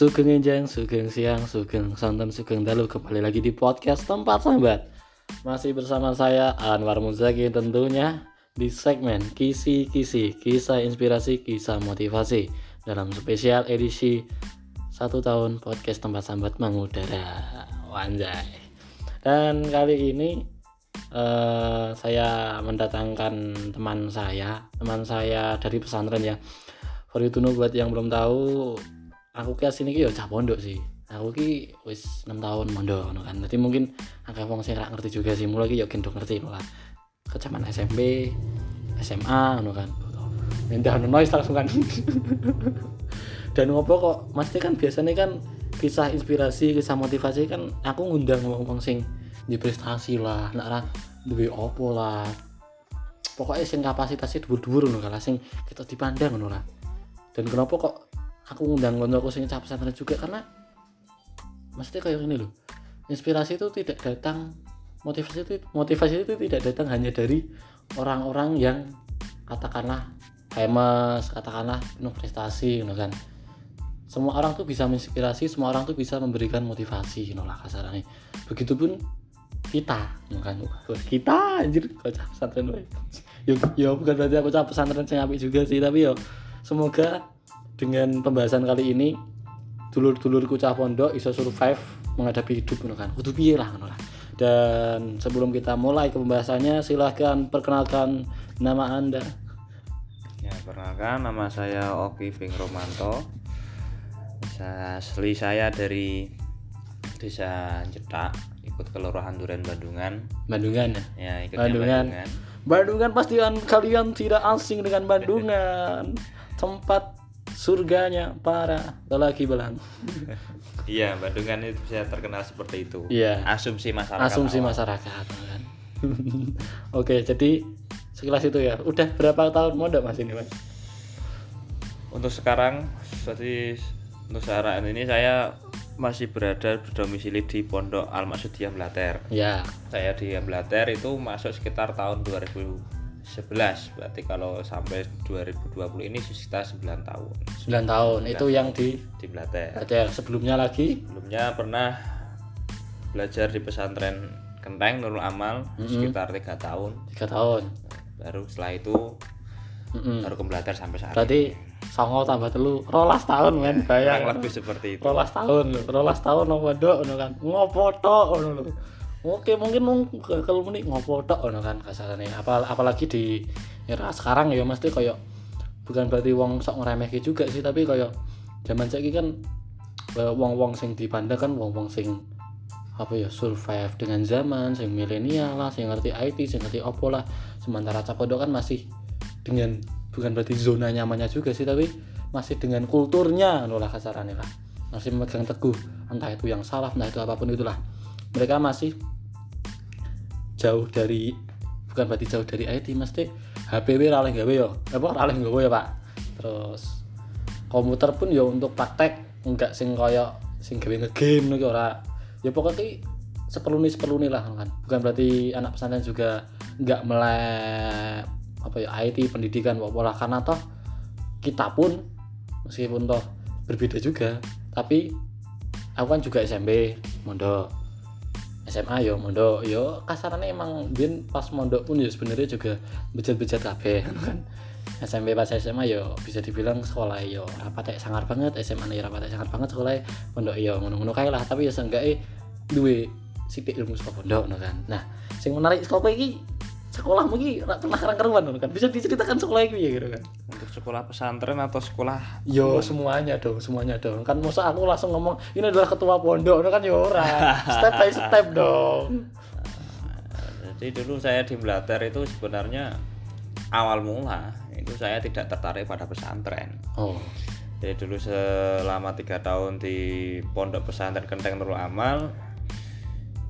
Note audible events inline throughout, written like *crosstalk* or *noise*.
Sugeng Enjang, Sugeng Siang, Sugeng Santan, Sugeng Dalu Kembali lagi di podcast Tempat Sambat. Masih bersama saya Anwar Muzaki tentunya Di segmen Kisi-Kisi Kisah Inspirasi, Kisah Motivasi. Dalam spesial edisi Satu tahun podcast Tempat Sambat mengudara Wanjay Dan kali ini uh, Saya mendatangkan teman saya Teman saya dari pesantren ya. For you to know buat yang belum tahu aku ki sini ki ya cah pondok sih. Aku ki wis 6 tahun mondok kan. Nanti mungkin akeh wong sing ngerti juga sih. Mulai ki ya gendong ngerti lah. Kecaman SMP SMA ngono kan. Minta noise langsung kan. *laughs* Dan ngopo kok mesti kan biasanya kan kisah inspirasi kisah motivasi kan aku ngundang ngomong sing di prestasi lah. Nak ra duwe opo lah. Pokoknya sing kapasitasnya dhuwur-dhuwur ngono kan sing kita dipandang ngono lah. Dan kenapa kok aku ngundang aku sing cap pesantren juga karena mesti kayak ini loh. Inspirasi itu tidak datang motivasi itu motivasi itu tidak datang hanya dari orang-orang yang katakanlah famous katakanlah penuh prestasi gitu kan. Semua orang tuh bisa menginspirasi semua orang tuh bisa memberikan motivasi gitu lah kasarnya begitupun kita gitu kan. Kita anjir kok cap pesantren yo yo bukan berarti aku cap pesantren yang juga sih tapi yo semoga dengan pembahasan kali ini dulur-dulurku cah pondok iso survive menghadapi hidup kan? Kudu piye lah lah. Dan sebelum kita mulai ke pembahasannya silahkan perkenalkan nama anda. Ya perkenalkan nama saya Oki Ving Romanto. Asli saya dari desa Cetak ikut kelurahan Duren Bandungan. Bandungan ya, ya ikutnya Bandungan. Bandungan. Bandungan pasti kalian tidak asing dengan Bandungan. *laughs* Tempat surganya para lelaki belang iya Bandungan itu bisa terkenal seperti itu iya asumsi masyarakat asumsi awal. masyarakat kan *laughs* oke jadi sekilas itu ya udah berapa tahun modal mas ini mas untuk sekarang jadi untuk saat ini saya masih berada berdomisili di Pondok Al Maksudiyah Blater. Ya. Saya di Blater itu masuk sekitar tahun 2000 11 berarti kalau sampai 2020 ini sekitar 9 tahun. 9 tahun. 9 itu tahun yang di di Blater Blater sebelumnya lagi? Sebelumnya pernah belajar di pesantren Kenteng Nurul Amal mm -hmm. sekitar tiga tahun. Tiga tahun. Baru setelah itu mm -hmm. baru ke Blater sampai saat berarti ini. songo tambah telu. Rolas tahun men ya, bayang lebih seperti itu. Rolas tahun rolas tahun nopo dok kan. Ngopo tok Oke mungkin kalau ini ngopo tok ono kan kasarane. Apa apalagi di era sekarang ya mesti kayak bukan berarti wong sok ngeremehke juga sih tapi kayak zaman saiki kan eh, wong-wong sing dipandang kan wong-wong sing apa ya survive dengan zaman sing milenial lah sing ngerti IT sing ngerti opo lah. Sementara capodok kan masih dengan bukan berarti zona nyamannya juga sih tapi masih dengan kulturnya lah kasarannya lah. Masih memegang teguh entah itu yang salah entah itu apa pun itulah mereka masih jauh dari bukan berarti jauh dari IT mesti HPW raleh gawe ya apa? Raleh gawe ya Pak. Terus komputer pun ya untuk praktek enggak sing kaya sing gawe ngegame nih ora. Ya pokoknya seperlu nih seperlu nih lah kan. Bukan berarti anak pesantren juga enggak melek apa ya IT pendidikan pola karena toh kita pun meskipun toh berbeda juga tapi aku kan juga SMP mondok SMA yo mondok yo kasarannya emang bin pas mondok pun ya sebenarnya juga bejat-bejat kabeh *laughs* kan? SMP pas SMA yo bisa dibilang sekolah yo rapat sangar banget SMA nih rapat sangar banget sekolah pondok yo ngono-ngono kae lah. Tapi ya seenggaknya duwe sidik ilmu sekolah pondok kan. Nah sing menarik sekolah ini sekolah mungkin pernah kerang keruan kan? Bisa diceritakan sekolah ini ya gitu kan? Untuk sekolah pesantren atau sekolah yo semuanya dong semuanya dong. Kan masa aku langsung ngomong ini adalah ketua pondok kan yo ora. *laughs* Step by step dong. Jadi dulu saya di Blater itu sebenarnya awal mula itu saya tidak tertarik pada pesantren. Oh. Jadi dulu selama tiga tahun di pondok pesantren Kenteng Nurul Amal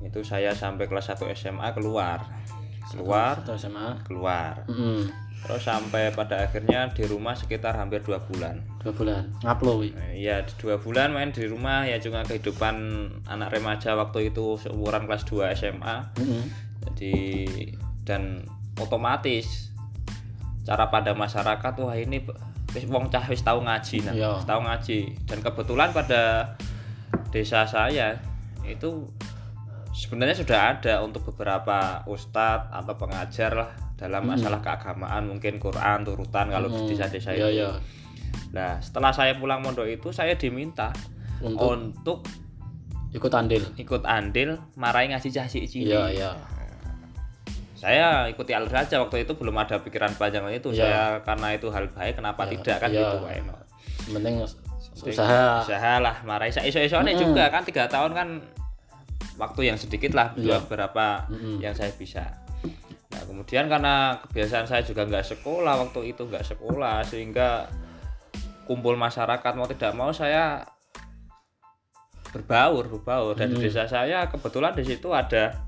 itu saya sampai kelas 1 SMA keluar keluar. terus SMA keluar. Mm -hmm. terus sampai pada akhirnya di rumah sekitar hampir dua bulan. Dua bulan. Ngaplo iya dua bulan main di rumah ya cuma kehidupan anak remaja waktu itu seumuran kelas 2 SMA mm -hmm. jadi dan otomatis cara pada masyarakat wah ini wis wong cah wis tau ngaji nah wis tau ngaji. Dan kebetulan pada desa saya itu sebenarnya sudah ada untuk beberapa ustadz atau pengajar lah dalam masalah keagamaan mungkin Quran turutan kalau di Hmm, desa-desa iya, itu. iya. Nah setelah saya pulang mondok itu saya diminta Untuk untuk ikut andil. ikut andil marai ngaji cah cilik Iya, iya. saya ikuti alur saja waktu itu belum ada pikiran panjang itu Iya. saya karena itu hal baik kenapa Iya, tidak kan iya. gitu why not? Penting usaha. usaha lah marai saya iso isone Mm-mm. juga kan tiga tahun kan waktu yang sedikit lah Iya. beberapa Mm-mm. yang saya bisa nah kemudian karena kebiasaan saya juga nggak sekolah waktu itu nggak sekolah sehingga kumpul masyarakat mau tidak mau saya berbaur berbaur dan di Mm. desa saya kebetulan di situ ada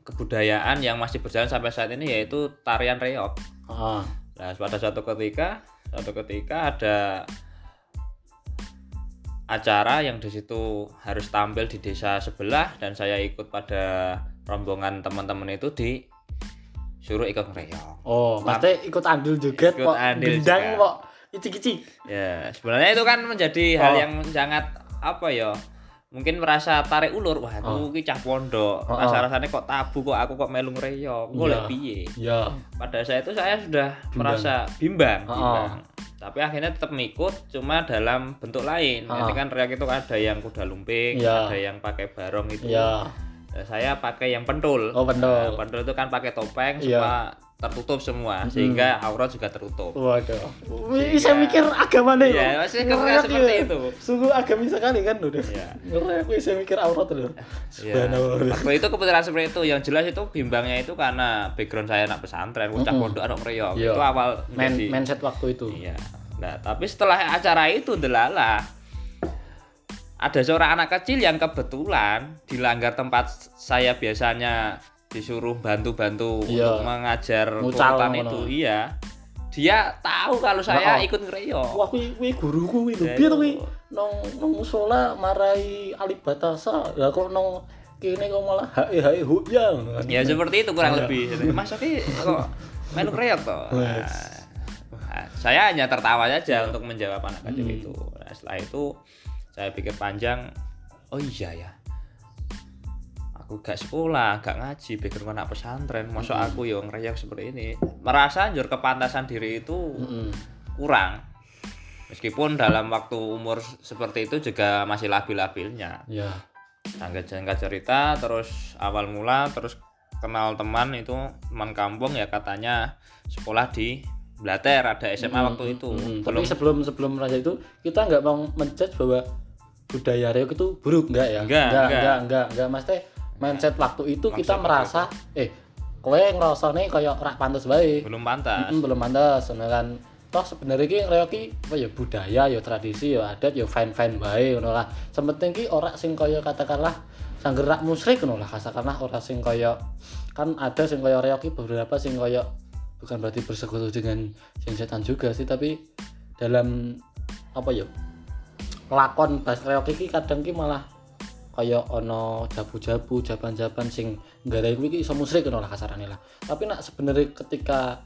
kebudayaan yang masih berjalan sampai saat ini yaitu tarian reok Ah, Nah, pada suatu ketika, suatu ketika ada acara yang di situ harus tampil di desa sebelah dan saya ikut pada rombongan teman-teman itu di suruh ikut ngereok. Oh, pasti ikut andil juga Ikut kok. andil Gendang juga. kok. Icik-icik. Ya, sebenarnya itu kan menjadi hal Oh. yang sangat apa ya? Mungkin merasa tarik ulur, wah Oh. aku ki cah pondok. Oh, oh. Rasa-rasanya kok tabu kok aku kok melu ngereok. Kok Iya. lek piye? Ya. pada saat itu saya sudah Bimbang. merasa bimbang, Oh. Tapi akhirnya tetap ngikut cuma dalam bentuk lain Oh. nanti kan reak itu ada yang kuda lumping Iya. ada yang pakai barong itu Ya. Nah, saya pakai yang pentul Oh, pentul. Nah, pentul itu kan pakai topeng Iya. semua tertutup semua sehingga aurat juga tertutup Waduh. Wih, saya mikir agama nih. Iya, masih keren seperti itu. Sungguh agamis sekali kan udah. Iya. Ngerek aku saya mikir aurat loh. Ya, Subhanallah. waktu itu kebetulan seperti itu. Yang jelas itu bimbangnya itu karena background saya anak pesantren, bocah Mm-mm. pondok anak reok. Iya. Itu awal Men menjadi- mindset waktu itu. Iya. Nah, tapi setelah acara itu delala ada seorang anak kecil yang kebetulan dilanggar tempat saya biasanya disuruh bantu-bantu Iya. untuk mengajar ngono. itu. Iya. Dia tahu kalau saya Nah, oh. ikut ngereok. Wah, kuwi kuwi guruku kuwi lho. Ya, Piye to itu. kuwi? Nang marai alif batasa. Lah kok nang kene kok malah hae hae hu ya. Ya seperti itu kurang Iya. lebih. Mas Oki kok melu ngereok toh. Wes. Nah, wah, saya hanya tertawa saja untuk menjawab anak kecil Hmm. itu. Nah, setelah itu saya pikir panjang, oh iya ya. Aku gak sekolah, gak ngaji, pikir anak pesantren, masuk Hmm. aku yang ngereok seperti ini. Merasa anjur kepantasan diri itu Heeh. kurang. Meskipun dalam waktu umur seperti itu juga masih labil-labilnya Ya. jangka-jangka cerita terus awal mula terus kenal teman itu teman kampung ya katanya sekolah di Blater ada SMA Mm, waktu itu mm, belum Tapi sebelum sebelum merasa itu kita nggak mau menjudge bahwa budaya reok itu buruk enggak ya? Enggak, enggak. enggak, enggak, enggak. Mas teh mindset waktu itu kita merasa eh kowe ngrasane kaya rak pantes bae. belum pantas. Mm, belum pantas kan toh sebenarnya ki ki apa ya budaya ya tradisi ya adat ya fine fine bae ngono lah. Sementing ki ora sing kaya katakanlah sangger rak musyrik ngono lah. Katakanlah ora sing kaya kan ada sing kaya reok ki beberapa sing kaya bukan berarti bersekutu dengan sing setan juga sih tapi dalam apa ya lakon bas reok iki kadang ki malah kaya ono jabu-jabu jaban-jaban sing nggarai kuwi iso musyrik ngono lah kasarane lah. Tapi nak sebenarnya ketika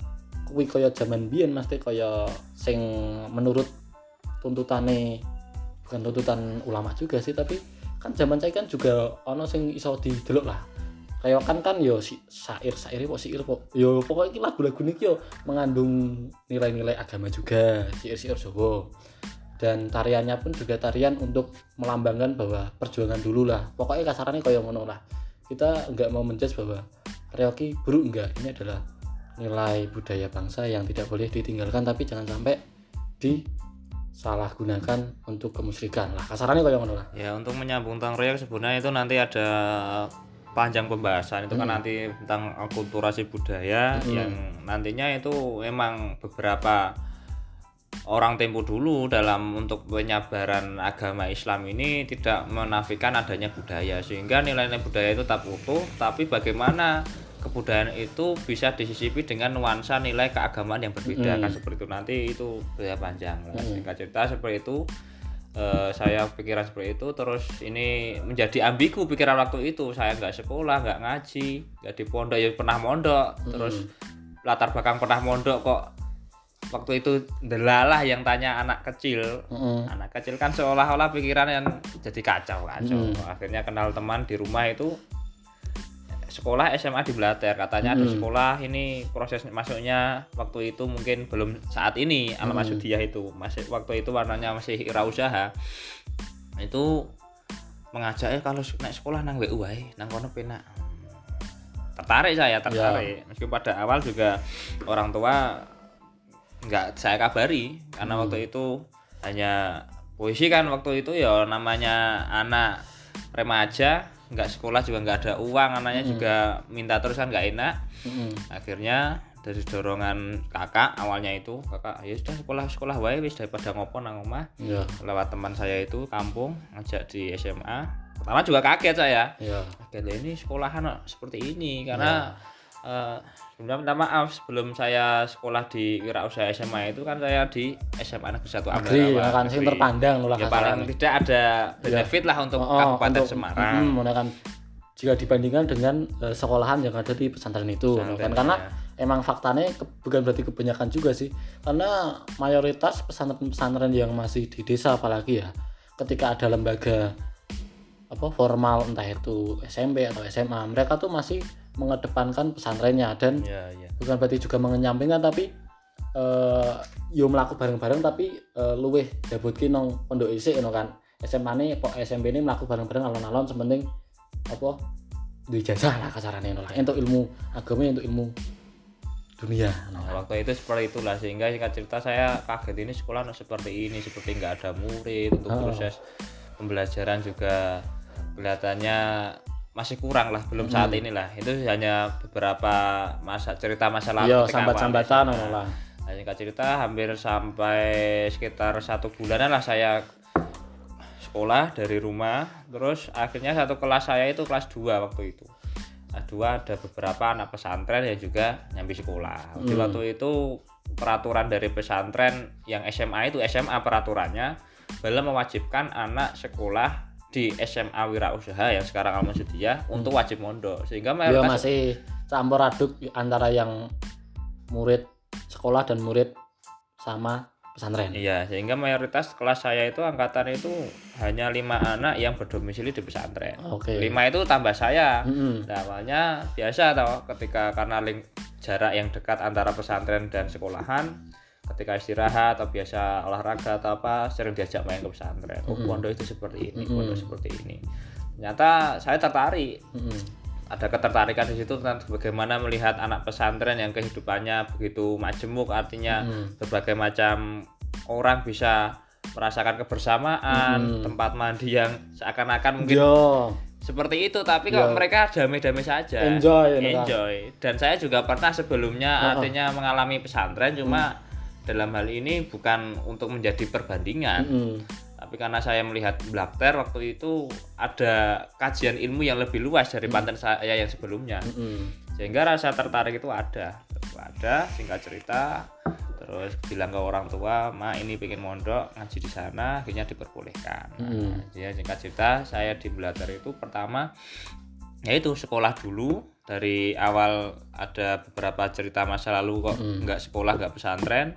kuwi kaya zaman biyen mesti kaya sing menurut tuntutane bukan tuntutan ulama juga sih tapi kan zaman saya kan juga ono sing iso didelok lah. Kayak kan kan yo si syair syair kok syair kok yo pokoknya lagu-lagu niki yo mengandung nilai-nilai agama juga syair-syair Jawa dan tariannya pun juga tarian untuk melambangkan bahwa perjuangan dulu lah. Pokoknya kasarannya kayak ngono lah. Kita nggak mau menjudge bahwa reoki buruk enggak ini adalah nilai budaya bangsa yang tidak boleh ditinggalkan tapi jangan sampai disalahgunakan untuk kemusyrikan lah. Kasarannya kayak ngono lah. Ya untuk menyambung tentang reok sebenarnya itu nanti ada panjang pembahasan. Itu kan Hmm. nanti tentang akulturasi budaya Hmm. yang nantinya itu memang beberapa orang tempo dulu dalam untuk penyebaran agama Islam ini tidak menafikan adanya budaya. Sehingga nilai-nilai budaya itu tetap utuh tapi bagaimana kebudayaan itu bisa disisipi dengan nuansa nilai keagamaan yang berbeda. Hmm. kan seperti itu. Nanti itu beda panjang. Nah, Hmm. singkat cerita seperti itu eh, saya pikiran seperti itu. Terus ini menjadi ambigu pikiran waktu itu. Saya nggak sekolah nggak ngaji nggak di pondok. Ya pernah mondok. Terus latar belakang pernah mondok kok waktu itu delalah yang tanya anak kecil Mm-mm. anak kecil kan seolah-olah pikiran yang jadi kacau kacau Hmm. akhirnya kenal teman di rumah itu sekolah SMA di Blater katanya ada Hmm. sekolah ini proses masuknya waktu itu mungkin belum saat ini alam Hmm. Asudiah itu masih waktu itu warnanya masih wirausaha itu mengajak eh kalau naik sekolah nang WU wae nang kono penak tertarik saya tertarik meski pada awal juga orang tua nggak saya kabari karena Hmm. waktu itu hanya puisi kan waktu itu ya namanya anak remaja nggak sekolah juga nggak ada uang anaknya Hmm. juga minta terus kan nggak enak Mm-mm. akhirnya dari dorongan kakak awalnya itu kakak ya sudah sekolah sekolah wae wis daripada ngopo nang omah Ya, lewat teman saya itu kampung ngajak di SMA pertama juga kaget saya ya. kaget "Lah, ini sekolahan seperti ini karena eh, sebenarnya minta maaf sebelum saya sekolah di wirausaha SMA itu kan saya di SMA Negeri 1 Negeri ya kan sing terpandang lah ya paling tidak ada benefit lah untuk Oh, oh, Kabupaten untuk- Semarang. Mm, kan jika dibandingkan dengan eh, sekolahan yang ada di pesantren itu Pesantren, kan. Karena ya. emang faktanya ke- bukan berarti kebanyakan juga sih. Karena mayoritas pesantren-pesantren yang masih di desa apalagi ya ketika ada lembaga apa formal entah itu SMP atau SMA mereka tuh masih mengedepankan pesantrennya dan ya ya bukan berarti juga mengenyampingkan tapi eh yo melaku bareng-bareng tapi eh, luweh dabutke nang pondok isik ngono kan. SMA nih kok SMP ini melaku bareng-bareng alon-alon sementing apa duwe jasa lah kasarane ngono lah. Untuk ilmu agama untuk ilmu dunia Nah, waktu itu seperti itulah sehingga singkat cerita saya kaget ini sekolah kok seperti ini seperti nggak ada murid untuk Oh. proses pembelajaran juga kelihatannya masih kurang lah belum saat Hmm. inilah itu hanya beberapa masa cerita masa lalu Iya awal sambat-sambatan SMA. ngono lah Nah, singkat cerita hampir sampai sekitar satu bulanan lah saya sekolah dari rumah terus akhirnya satu kelas saya itu kelas 2 waktu itu kelas 2 ada beberapa anak pesantren yang juga nyambi sekolah di Hmm. waktu itu peraturan dari pesantren yang SMA itu SMA peraturannya belum mewajibkan anak sekolah di SMA Wirausaha yang sekarang Alma Sudia untuk wajib mondok sehingga ya mayoritas masih campur aduk antara yang murid sekolah dan murid sama pesantren Iya, sehingga mayoritas kelas saya itu angkatan itu hanya lima anak yang berdomisili di pesantren. oke Lima itu tambah saya. Mm-mm. Nah, awalnya biasa tau ketika karena link jarak yang dekat antara pesantren dan sekolahan, ketika istirahat atau biasa olahraga atau apa sering diajak main ke pesantren. Oh, pondok itu seperti ini, pondok seperti ini. Ternyata saya tertarik ada ketertarikan di situ tentang bagaimana melihat anak pesantren yang kehidupannya begitu majemuk artinya Mm. berbagai macam orang bisa merasakan kebersamaan Mm. tempat mandi yang seakan-akan mungkin yo seperti itu tapi Yo. mereka damai-damai saja Enjoy, kan? enjoy dan saya juga pernah sebelumnya Uh-uh. artinya mengalami pesantren cuma Mm. Dalam hal ini bukan untuk menjadi perbandingan Mm-mm. tapi karena saya melihat Blakter waktu itu ada kajian ilmu yang lebih luas dari Hmm. panten saya yang sebelumnya Mm-mm. sehingga rasa tertarik itu ada Itu ada singkat cerita terus bilang ke orang tua ma ini pengen mondok ngaji di sana akhirnya diperbolehkan Hmm. nah, jadi singkat cerita saya di Blatter itu pertama yaitu sekolah dulu dari awal ada beberapa cerita masa lalu kok Mm. nggak sekolah nggak pesantren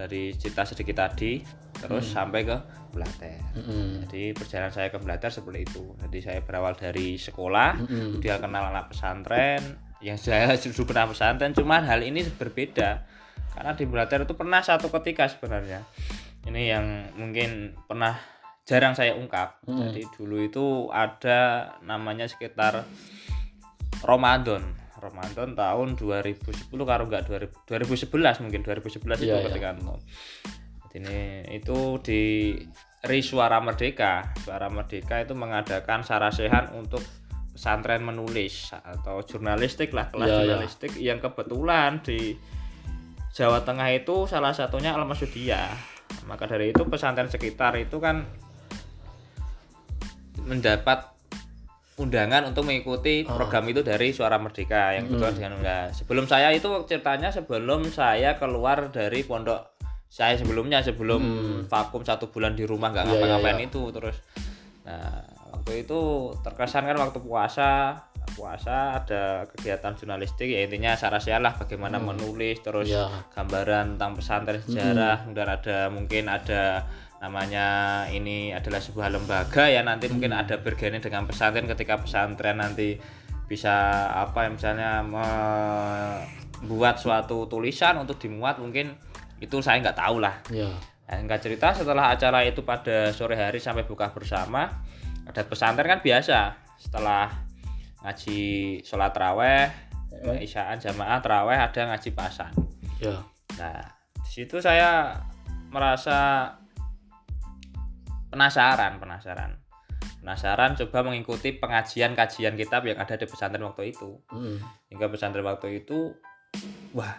dari cerita sedikit tadi terus sampai ke Blatter Mm-mm. jadi perjalanan saya ke Blatter seperti itu. Jadi saya berawal dari sekolah Mm-mm. dia kenal anak pesantren yang saya *laughs* dulu pernah pesantren cuman hal ini berbeda. Karena di Blatter itu pernah satu ketika sebenarnya. Ini yang mungkin pernah jarang saya ungkap. Mm. jadi dulu itu ada namanya sekitar Ramadan Ramadan tahun 2010 kalau enggak 2000, 2011 mungkin 2011 itu Iya, iya. ketika itu Jadi ini itu di RI Suara Merdeka Suara Merdeka itu mengadakan sarasehan untuk pesantren menulis atau jurnalistik lah kelas Iya, iya. jurnalistik yang kebetulan di Jawa Tengah itu salah satunya Al Masudia maka dari itu pesantren sekitar itu kan mendapat undangan untuk mengikuti Ah. program itu dari Suara Merdeka yang kebetulan dengan enggak. Sebelum saya itu ceritanya sebelum saya keluar dari pondok saya sebelumnya sebelum vakum satu bulan di rumah nggak Hmm. Iya, iya, ngapa-ngapain iya. itu terus nah waktu itu terkesan kan waktu puasa puasa ada kegiatan jurnalistik ya intinya sarasiah lah bagaimana menulis terus Ya. gambaran tentang pesantren sejarah kemudian ada mungkin ada namanya ini adalah sebuah lembaga ya nanti mungkin ada bergaining dengan pesantren. Ketika pesantren nanti bisa apa ya misalnya membuat suatu tulisan untuk dimuat mungkin itu saya nggak tahu lah. Ya. Nah, singkat cerita setelah acara itu pada sore hari sampai buka bersama ada pesantren kan biasa. Setelah ngaji sholat raweh isyaan jamaah teraweh ada ngaji pasan ya. Nah di situ saya merasa penasaran penasaran penasaran coba mengikuti pengajian kajian kitab yang ada di pesantren waktu itu Mm. hingga pesantren waktu itu wah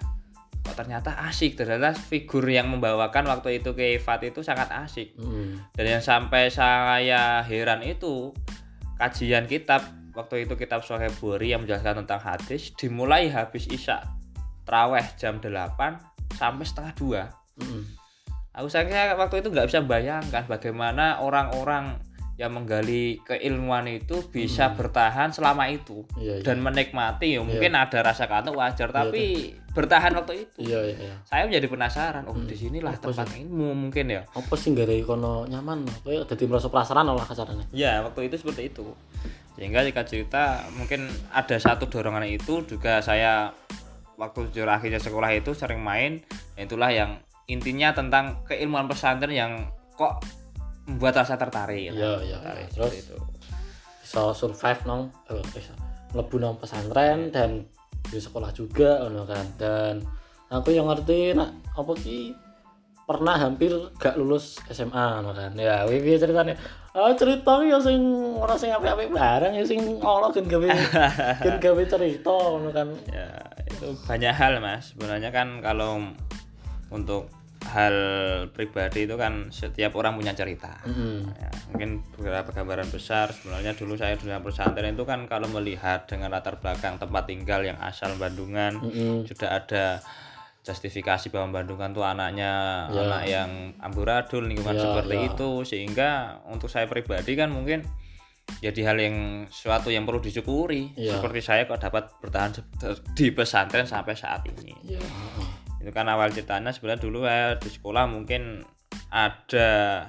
kok ternyata asik ternyata figur yang membawakan waktu itu ke Fat itu sangat asik Mm. dan yang sampai saya heran itu kajian kitab waktu itu kitab Sahih Bukhari yang menjelaskan tentang hadis dimulai habis isya traweh jam 8 sampai setengah dua Mm. Aku saya waktu itu nggak bisa bayangkan bagaimana orang-orang yang menggali keilmuan itu bisa bertahan selama itu Iya, iya. dan menikmati. Ya mungkin ada rasa kantuk wajar tapi bertahan waktu itu. Iya, iya, iya. saya menjadi penasaran oh di sinilah Apa tempat ilmu mungkin ya. Apa sih nggak ada kono nyaman? Kayak jadi merasa penasaran lah kasarnya. ya waktu itu seperti itu. Sehingga jika cerita mungkin ada satu dorongan itu juga saya waktu jujur akhirnya sekolah itu sering main itulah yang intinya tentang keilmuan pesantren yang kok membuat rasa tertarik Iya, iya. Tertarik, Terus seperti itu bisa survive nong, eh, nong pesantren dan di sekolah juga kan. Dan aku yang ngerti nak apa ki pernah hampir gak lulus SMA kan. Ya, piye ceritane? Ah cerita ya sing ora sing apik-apik barang ya sing Allah gen gawe *laughs* gen gawe cerita ngono kan. ya itu banyak hal mas sebenarnya kan kalau untuk hal pribadi itu kan setiap orang punya cerita Mm-mm. ya, mungkin beberapa gambaran besar sebenarnya dulu saya di dalam pesantren itu kan kalau melihat dengan latar belakang tempat tinggal yang asal Bandungan Mm-mm. sudah ada justifikasi bahwa Bandungan tuh anaknya Ya. anak yang amburadul lingkungan Ya, seperti ya. itu sehingga untuk saya pribadi kan mungkin jadi hal yang suatu yang perlu disyukuri Ya. seperti saya kok dapat bertahan di pesantren sampai saat ini heeh. Itu kan awal ceritanya sebenarnya dulu saya di sekolah mungkin ada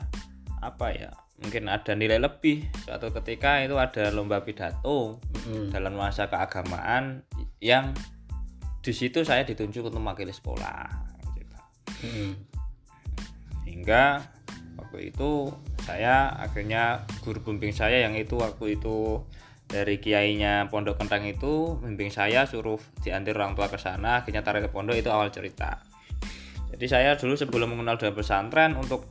apa ya mungkin ada nilai lebih suatu ketika itu ada lomba pidato Mm-mm. dalam masa keagamaan yang di situ saya ditunjuk untuk mewakili sekolah gitu. Mm-mm. hingga waktu itu saya akhirnya guru pembimbing saya yang itu waktu itu dari kiainya pondok kentang itu membimbing saya suruh diantar orang tua ke sana akhirnya tarik ke pondok itu awal cerita jadi saya dulu sebelum mengenal dunia pesantren untuk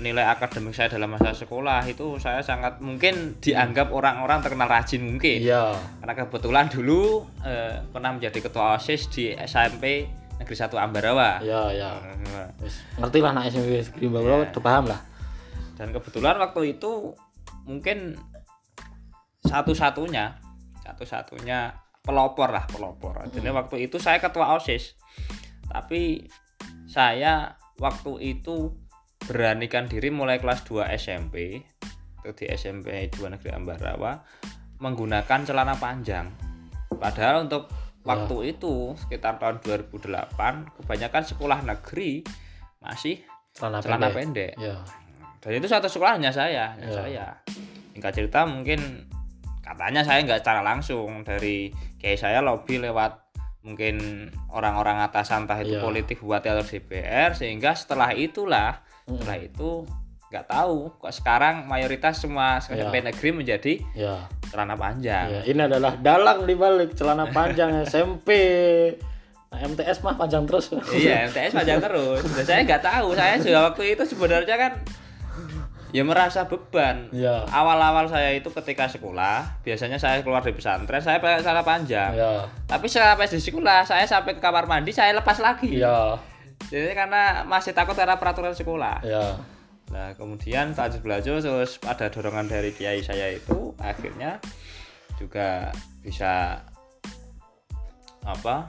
nilai akademik saya dalam masa sekolah itu saya sangat mungkin dianggap orang-orang terkenal rajin mungkin Iya. karena kebetulan dulu eh, pernah menjadi ketua OSIS di SMP Negeri 1 Ambarawa Iya, iya. Wis ngerti lah nak SMP wis Grimba Iya. paham lah. dan kebetulan waktu itu mungkin satu-satunya satu-satunya pelopor lah pelopor. Jadi waktu itu saya ketua osis. Tapi saya waktu itu beranikan diri mulai kelas 2 SMP itu di SMP 2 Negeri Ambarawa menggunakan celana panjang. Padahal untuk waktu itu sekitar tahun 2008 kebanyakan sekolah negeri masih Celana, celana pendek. pendek. Iya. dan itu satu sekolahnya saya Ya. saya. Singkat cerita mungkin katanya saya nggak secara langsung dari kayak saya lobby lewat mungkin orang-orang atasan entah itu Ya. politik bupati atau DPR sehingga setelah itulah Mm. setelah itu nggak tahu kok sekarang mayoritas semua Ya. SMP negeri menjadi Iya. celana panjang Ya, ini adalah dalang di balik celana panjang *laughs* SMP. Nah, MTS mah panjang terus. iya MTS panjang terus dan saya nggak tahu saya juga waktu itu sebenarnya kan ya merasa beban Iya. awal-awal saya itu ketika sekolah biasanya saya keluar dari pesantren saya pakai celana panjang Iya. tapi sampai di sekolah saya sampai ke kamar mandi saya lepas lagi Iya. jadi karena masih takut karena peraturan sekolah Iya. nah kemudian saat belajar terus ada dorongan dari kiai saya itu akhirnya juga bisa apa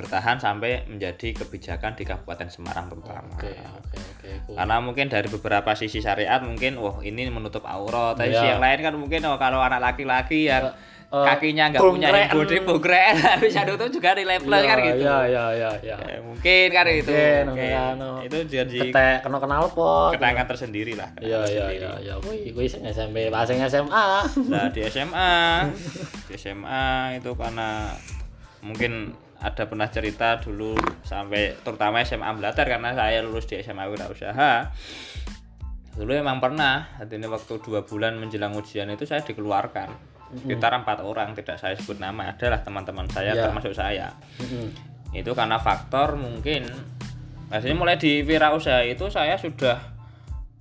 bertahan sampai menjadi kebijakan di Kabupaten Semarang terutama Oke, oke, oke. cool. karena mungkin dari beberapa sisi syariat mungkin wah ini menutup aurat tapi Iya. yang lain kan mungkin oh, kalau anak laki-laki yang Eh, kakinya nggak punya body bongkrek bisa nutup juga di level kan gitu Iya iya iya iya. Ya, mungkin kan itu Mungkin, Mungkin. anu. itu jadi Ketek kena kenal pot. kenangan tersendiri lah Iya iya iya iya. Kuwi sing SMP, sing SMA. Nah di SMA, *laughs* di SMA itu karena mungkin ada pernah cerita dulu sampai terutama SMA Blatar karena saya lulus di SMA Wirausaha. Dulu emang pernah, artinya waktu dua bulan menjelang ujian itu saya dikeluarkan sekitar empat orang tidak saya sebut nama adalah teman-teman saya Iya. termasuk saya itu karena faktor mungkin maksudnya mulai di wirausaha itu saya sudah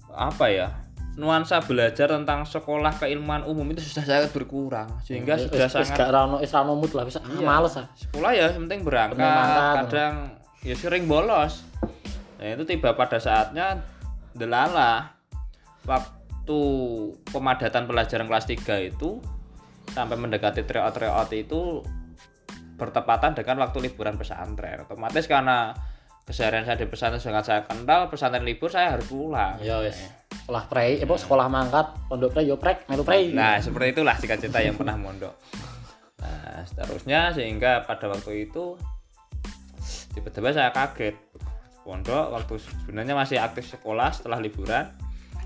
apa ya nuansa belajar tentang sekolah keilmuan umum itu sudah sangat berkurang sehingga Wis- sudah gak sangat rano wis rano mood lah, wis ah, males ah. sekolah ya penting berangkat kadang ya sering bolos. Nah itu tiba pada saatnya delala. Waktu pemadatan pelajaran kelas 3 itu sampai mendekati tryout tryout itu bertepatan dengan waktu liburan pesantren. Otomatis karena keseharian saya di pesantren sangat saya kenal pesantren libur saya harus pulang Ya wis. Sekolah prei, eh, sekolah mangkat, pondok prei yo prek, melu prei. Nah, seperti itulah jika cerita yang pernah mondok. Nah, seterusnya sehingga pada waktu itu tiba-tiba saya kaget. Pondok waktu sebenarnya masih aktif sekolah setelah liburan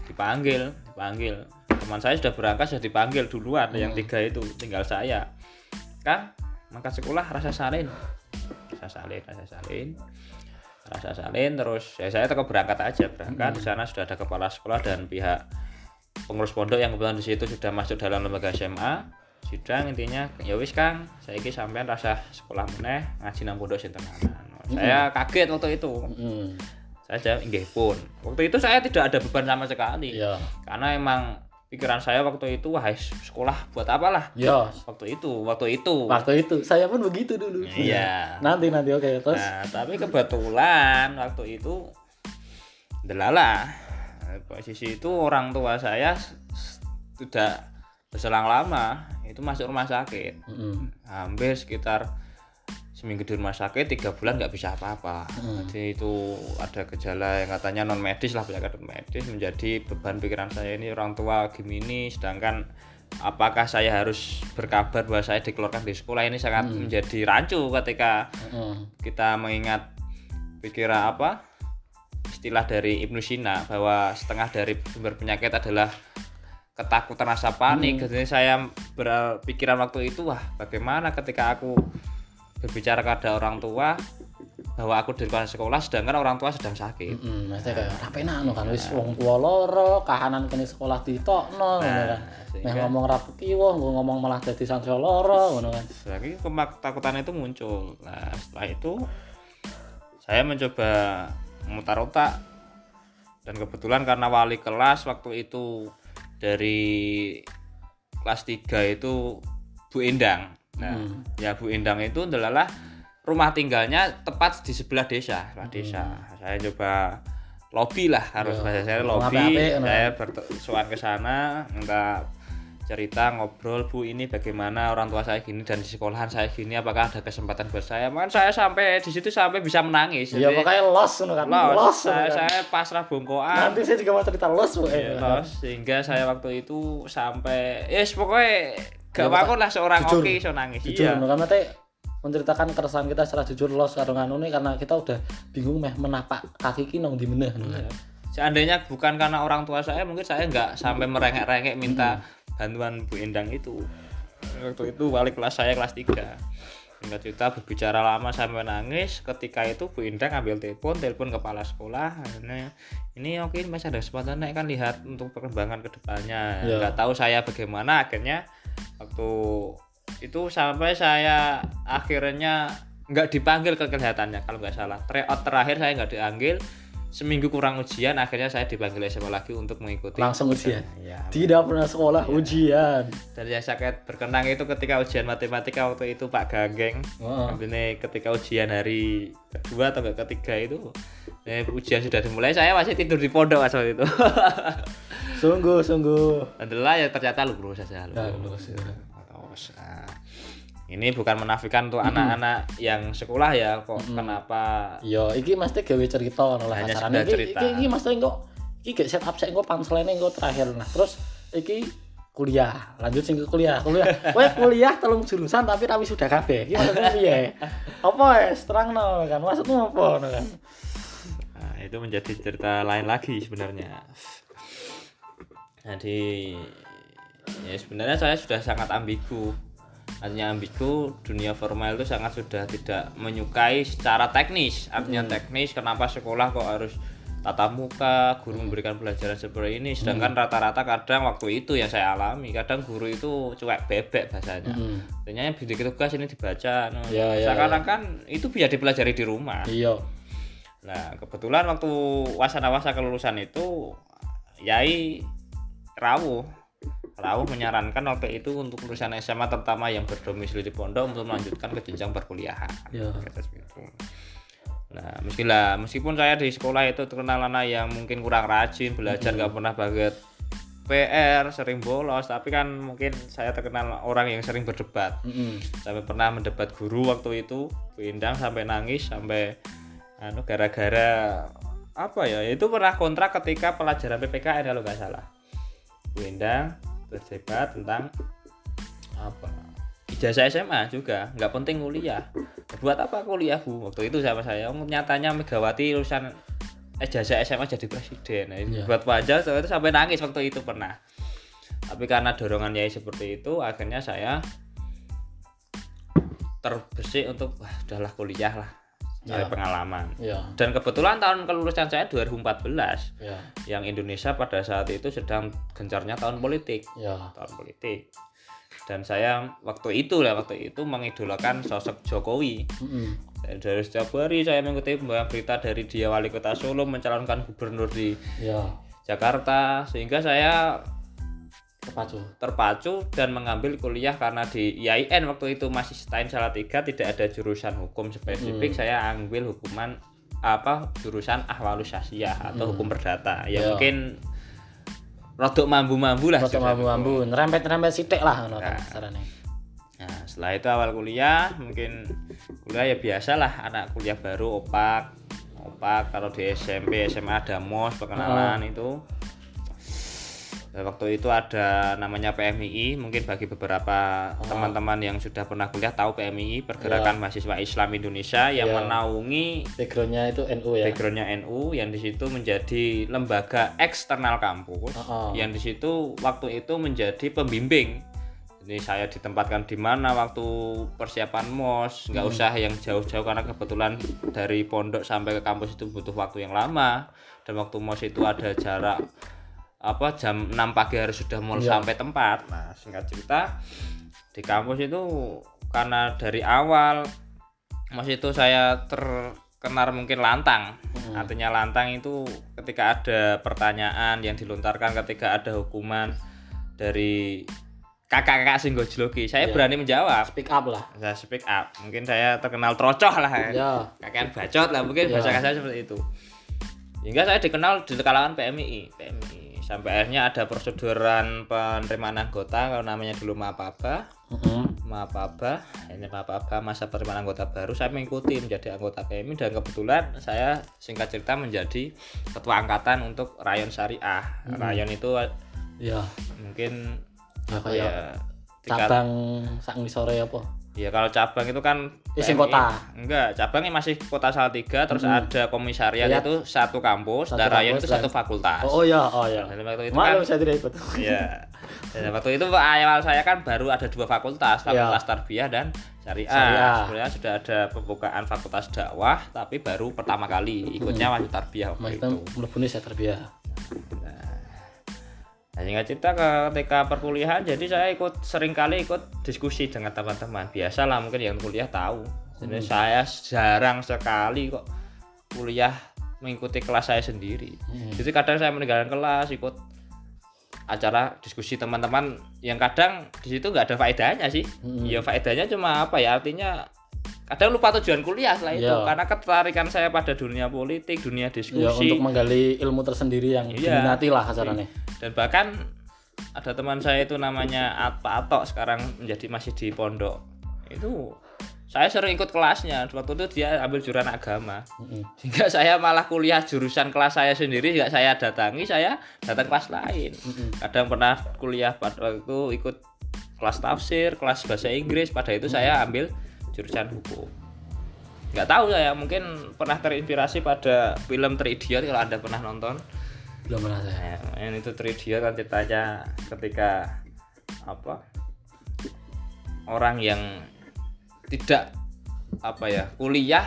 dipanggil, dipanggil. Teman saya sudah berangkat sudah dipanggil duluan yang tiga itu tinggal saya. Kan maka sekolah rasa salin. Rasa salin, rasa salin. Rasa salin terus ya saya tetap berangkat aja, berangkat. Di sana sudah ada kepala sekolah dan pihak pengurus pondok yang kebetulan di situ sudah masuk dalam lembaga SMA sidang intinya ya wis Kang saya ini sampean rasa sekolah meneh ngaji nang pondok sinten saya kaget waktu itu. Heeh. saya jawab inggih pun. Waktu itu saya tidak ada beban sama sekali. Iya. karena emang pikiran saya waktu itu wah sekolah buat apalah? Yo, waktu itu waktu itu. Waktu itu. Saya pun begitu dulu. iya. Nanti nanti. Oke terus. Nah, tapi kebetulan waktu itu delala posisi itu orang tua saya sudah berselang lama itu masuk rumah sakit. Heeh. hampir sekitar seminggu di rumah sakit tiga bulan nggak bisa apa-apa Hmm. jadi itu ada gejala yang katanya non medis lah penyakit non medis menjadi beban pikiran saya ini orang tua gini sedangkan apakah saya harus berkabar bahwa saya dikeluarkan di sekolah ini sangat menjadi rancu ketika Heeh. kita mengingat pikiran apa istilah dari Ibnu Sina bahwa setengah dari sumber penyakit adalah ketakutan rasa panik. Jadi saya berpikiran waktu itu wah bagaimana ketika aku berbicara kepada orang tua bahwa aku di luar sekolah sedangkan orang tua sedang sakit. Heeh, maksudnya kayak ra penak no kan wis wong tua loro, kahanan kene sekolah ditokno ngono kan. Meh ngomong ra kiwo, nggo ngomong malah dadi santri loro ngono kan. lagi ketakutan itu muncul. Nah setelah itu saya mencoba memutar otak dan kebetulan karena wali kelas waktu itu dari kelas 3 itu Bu Endang. Nah, Hmm. ya Bu Endang itu adalah rumah tinggalnya tepat di sebelah desa, sebelah desa. Saya coba lobby lah harus Ya, bahasa saya lobby. ngono. Saya bersuan ke sana minta cerita ngobrol Bu ini bagaimana orang tua saya gini dan di sekolahan saya gini apakah ada kesempatan buat saya kan saya sampai di situ sampai bisa menangis Ya pokoknya los kan. los, Los. saya, kan. saya pasrah bongkoan Nanti saya juga mau cerita los pokoknya. Ya, los. sehingga saya waktu itu sampai yes pokoknya Gak bangun lah seorang jujur. oke iso nangis. Jujur iya. kan Mate menceritakan keresahan kita secara jujur los karo nganu nih karena kita udah bingung meh menapak kaki ki nang di meneh. Ngono kan. seandainya bukan karena orang tua saya mungkin saya nggak sampai merengek-rengek minta bantuan Bu Endang itu. Waktu itu wali kelas saya kelas 3 Singkat cerita berbicara lama sampai nangis ketika itu Bu Endang ambil telepon telepon kepala sekolah akhirnya ini oke ini masih ada kesempatan naik kan lihat untuk perkembangan ke depannya Ya. nggak tahu saya bagaimana akhirnya waktu itu sampai saya akhirnya nggak dipanggil ke kelihatannya kalau nggak salah tryout terakhir saya nggak dipanggil seminggu kurang ujian akhirnya saya dipanggil SMA lagi untuk mengikuti Langsung ujian. ya Tidak pernah sekolah ujian. dan yang sakit berkenang itu ketika ujian matematika waktu itu Pak Ganggeng Heeh. ini ketika ujian hari kedua atau ketiga itu eh, ujian sudah dimulai. Saya masih tidur di pondok mas waktu itu. *laughs* Sungguh sungguh. adalah ya ternyata lulus saja Ya, lulus, ya. Lulus. Nah, ini bukan menafikan untuk anak-anak yang sekolah ya kok kenapa? Yo, iki mesti gawe cerita ngono lah Hanya sekedar Iki, cerita. iki, iki mesti engko iki gak set up sik engko punchline engko terakhir. Nah. Terus iki kuliah lanjut sing ke kuliah. Kuliah *laughs* Weh kuliah telung jurusan tapi rawi sudah kabeh. Iki maksudnya piye? *laughs* Apa wes terangno kan? Maksudmu apa no kan itu menjadi cerita lain lagi sebenarnya. Jadi ya sebenarnya saya sudah sangat ambigu. Artinya ambigu dunia formal itu sangat sudah tidak menyukai secara teknis. Artinya teknis kenapa sekolah kok harus tatap muka, guru memberikan pelajaran seperti ini. Sedangkan rata-rata kadang waktu itu yang saya alami, kadang guru itu cuek bebek bahasanya. Hmm. Artinya bidik tugas ini dibaca. no. Ya, ya, Sekarang kan itu bisa dipelajari di rumah. iya Nah, kebetulan waktu wasana-wasa kelulusan itu Yai rawuh. Rawuh menyarankan waktu itu untuk lulusan SMA terutama yang berdomisili di pondok untuk melanjutkan ke jenjang perkuliahan. Ya. Nah, meskilah meskipun saya di sekolah itu terkenal anak yang mungkin kurang rajin, belajar nggak pernah banget PR, sering bolos, tapi kan mungkin saya terkenal orang yang sering berdebat Mm-mm. sampai pernah mendebat guru waktu itu pindang sampai nangis sampai anu gara-gara apa ya itu pernah kontrak ketika pelajaran PPKN kalau nggak salah. Pindang berdebat tentang apa ijazah SMA juga nggak penting kuliah. Buat apa kuliah bu? Waktu itu sama saya "Oh, nyatanya Megawati lulusan ijazah SMA jadi presiden. Iya. buat wajah saya itu sampai nangis waktu itu pernah. Tapi karena dorongan Yai seperti itu akhirnya saya terbersih untuk wah udahlah kuliah lah cari Ya. pengalaman. Iya. Dan kebetulan tahun kelulusan saya 2014 iya. yang Indonesia pada saat itu sedang gencarnya tahun politik. Iya. Tahun politik. Dan saya waktu itu lah waktu itu mengidolakan sosok Jokowi. Mm-mm. Dan dari setiap hari saya mengikuti berita dari dia wali kota Solo mencalonkan gubernur di iya. Jakarta sehingga saya terpacu. Terpacu dan mengambil kuliah karena di IAIN waktu itu masih Stein Salatiga tidak ada jurusan hukum spesifik saya ambil hukuman apa jurusan ahwalus syasiah atau hukum perdata. Ya Ya. mungkin rodok mambu-mambu lah hukum. mambu-mambu nerempet-nerempet sithik lah Nah. Nah, setelah itu awal kuliah mungkin kuliah ya biasalah anak kuliah baru opak opak kalau di SMP SMA ada mos perkenalan itu. Nah, waktu itu ada namanya PMII mungkin bagi beberapa teman-teman yang sudah pernah kuliah tahu PMII pergerakan mahasiswa Islam Indonesia yang Ya. menaungi backgroundnya itu NU ya backgroundnya NU yang di situ menjadi lembaga eksternal kampus Oh, oh. yang di situ waktu itu menjadi pembimbing jadi saya ditempatkan di mana waktu persiapan mos nggak Hmm. usah yang jauh-jauh karena kebetulan dari pondok sampai ke kampus itu butuh waktu yang lama dan waktu mos itu ada jarak apa jam 6 pagi harus sudah mau Iya. sampai tempat. Nah singkat cerita di kampus itu karena dari awal mos itu saya terkenal mungkin lantang. Hmm. artinya lantang itu ketika ada pertanyaan yang dilontarkan ketika ada hukuman dari kakak-kakak sing gojloki saya Iya. berani menjawab. Speak up lah. Saya speak up. Mungkin saya terkenal trocoh lah. Ya ya kakean bacot lah mungkin Iya. bahasa kasar seperti itu. Hingga saya dikenal di kalangan PMI PMI sampai akhirnya ada proseduran penerimaan anggota kalau namanya dulu Mapaba Mm-mm. Mapaba ini Mapaba masa penerimaan anggota baru saya mengikuti menjadi anggota PMI dan kebetulan saya singkat cerita menjadi ketua angkatan untuk rayon syariah rayon itu ya mungkin Ya, apa kayak ya? tingkat cabang sak ngisore apa Ya kalau cabang itu kan Isi kota. Enggak, cabangnya masih kota Salatiga terus Hmm. ada komisariat Ya. itu satu kampus Satu dan rayon itu dan- satu fakultas. oh, oh ya oh ya Dan waktu itu maklum kan saya tidak ikut Iya. Dan waktu itu awal saya kan baru ada dua fakultas, fakultas tarbiyah dan syariah. Ya. Syariah. Sebenarnya sudah ada pembukaan fakultas dakwah tapi baru pertama kali ikutnya masih tarbiyah waktu Maksudnya itu. mlebune saya terbiasa Nah, singkat cerita ketika perkuliahan jadi saya ikut sering kali ikut diskusi dengan teman-teman. Biasalah mungkin yang kuliah tahu. Jadi Hmm. saya jarang sekali kok kuliah mengikuti kelas saya sendiri. Hmm. Jadi kadang saya meninggalkan kelas ikut acara diskusi teman-teman yang kadang di situ nggak ada faedahnya sih. Hmm. Ya faedahnya cuma apa ya artinya kadang lupa tujuan kuliah setelah itu Iya. karena ketertarikan saya pada dunia politik, dunia ya diskusi. untuk menggali ilmu tersendiri yang Iya. diminati lah acaranya dan bahkan ada teman saya itu namanya Pak Atok sekarang menjadi masih di pondok itu saya sering ikut kelasnya waktu itu dia ambil jurusan agama Mm-mm. sehingga saya malah kuliah jurusan kelas saya sendiri nggak saya datangi saya datang kelas lain Mm-mm. kadang pernah kuliah pada waktu itu ikut kelas tafsir kelas bahasa Inggris pada itu saya ambil jurusan hukum nggak tahu saya mungkin pernah terinspirasi pada film Three Idiot kalau anda pernah nonton. Belum pernah saya Nah, yang itu Three Idiot kan ceritanya ketika apa orang yang tidak apa ya kuliah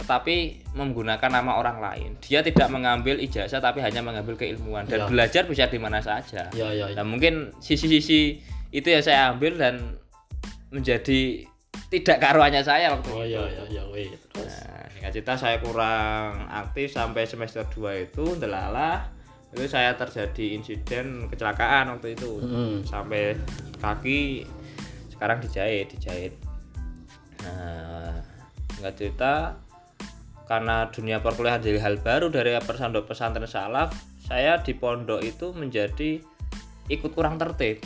tetapi menggunakan nama orang lain. Dia tidak mengambil ijazah tapi hanya mengambil keilmuan. Dan Ya. belajar bisa di mana saja. Ya ya, ya. Nah mungkin sisi-sisi itu yang saya ambil dan menjadi tidak karuannya saya waktu oh itu. ya ya ya weh terus. Nah, singkat cerita saya kurang aktif sampai semester 2 itu delalah itu saya terjadi insiden kecelakaan waktu itu. Mm-mm. sampai kaki sekarang dijahit dijahit. Nah singkat cerita karena dunia perkuliahan jadi hal baru dari pesantren pesantren salaf saya di pondok itu menjadi ikut kurang tertib.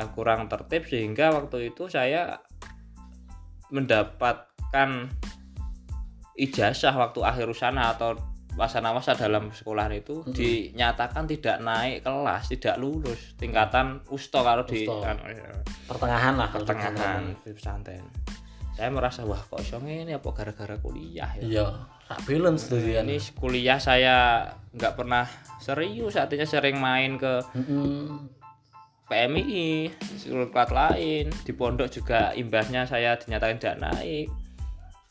Eh, kurang tertib sehingga waktu itu saya mendapatkan ijazah waktu akhir usana atau wasana masa dalam sekolahan itu Mm-mm. dinyatakan tidak naik kelas tidak lulus. Tingkatan usto kalau di kan, pertengahan lah pertengahan di pesantren. Saya merasa wah kok iso ini apa gara-gara kuliah ya? Iya tak balance tuh dia ini kuliah saya nggak pernah serius artinya sering main ke Mm-mm. PMI, seluruh plat lain, di pondok juga imbasnya saya dinyatakan tidak naik.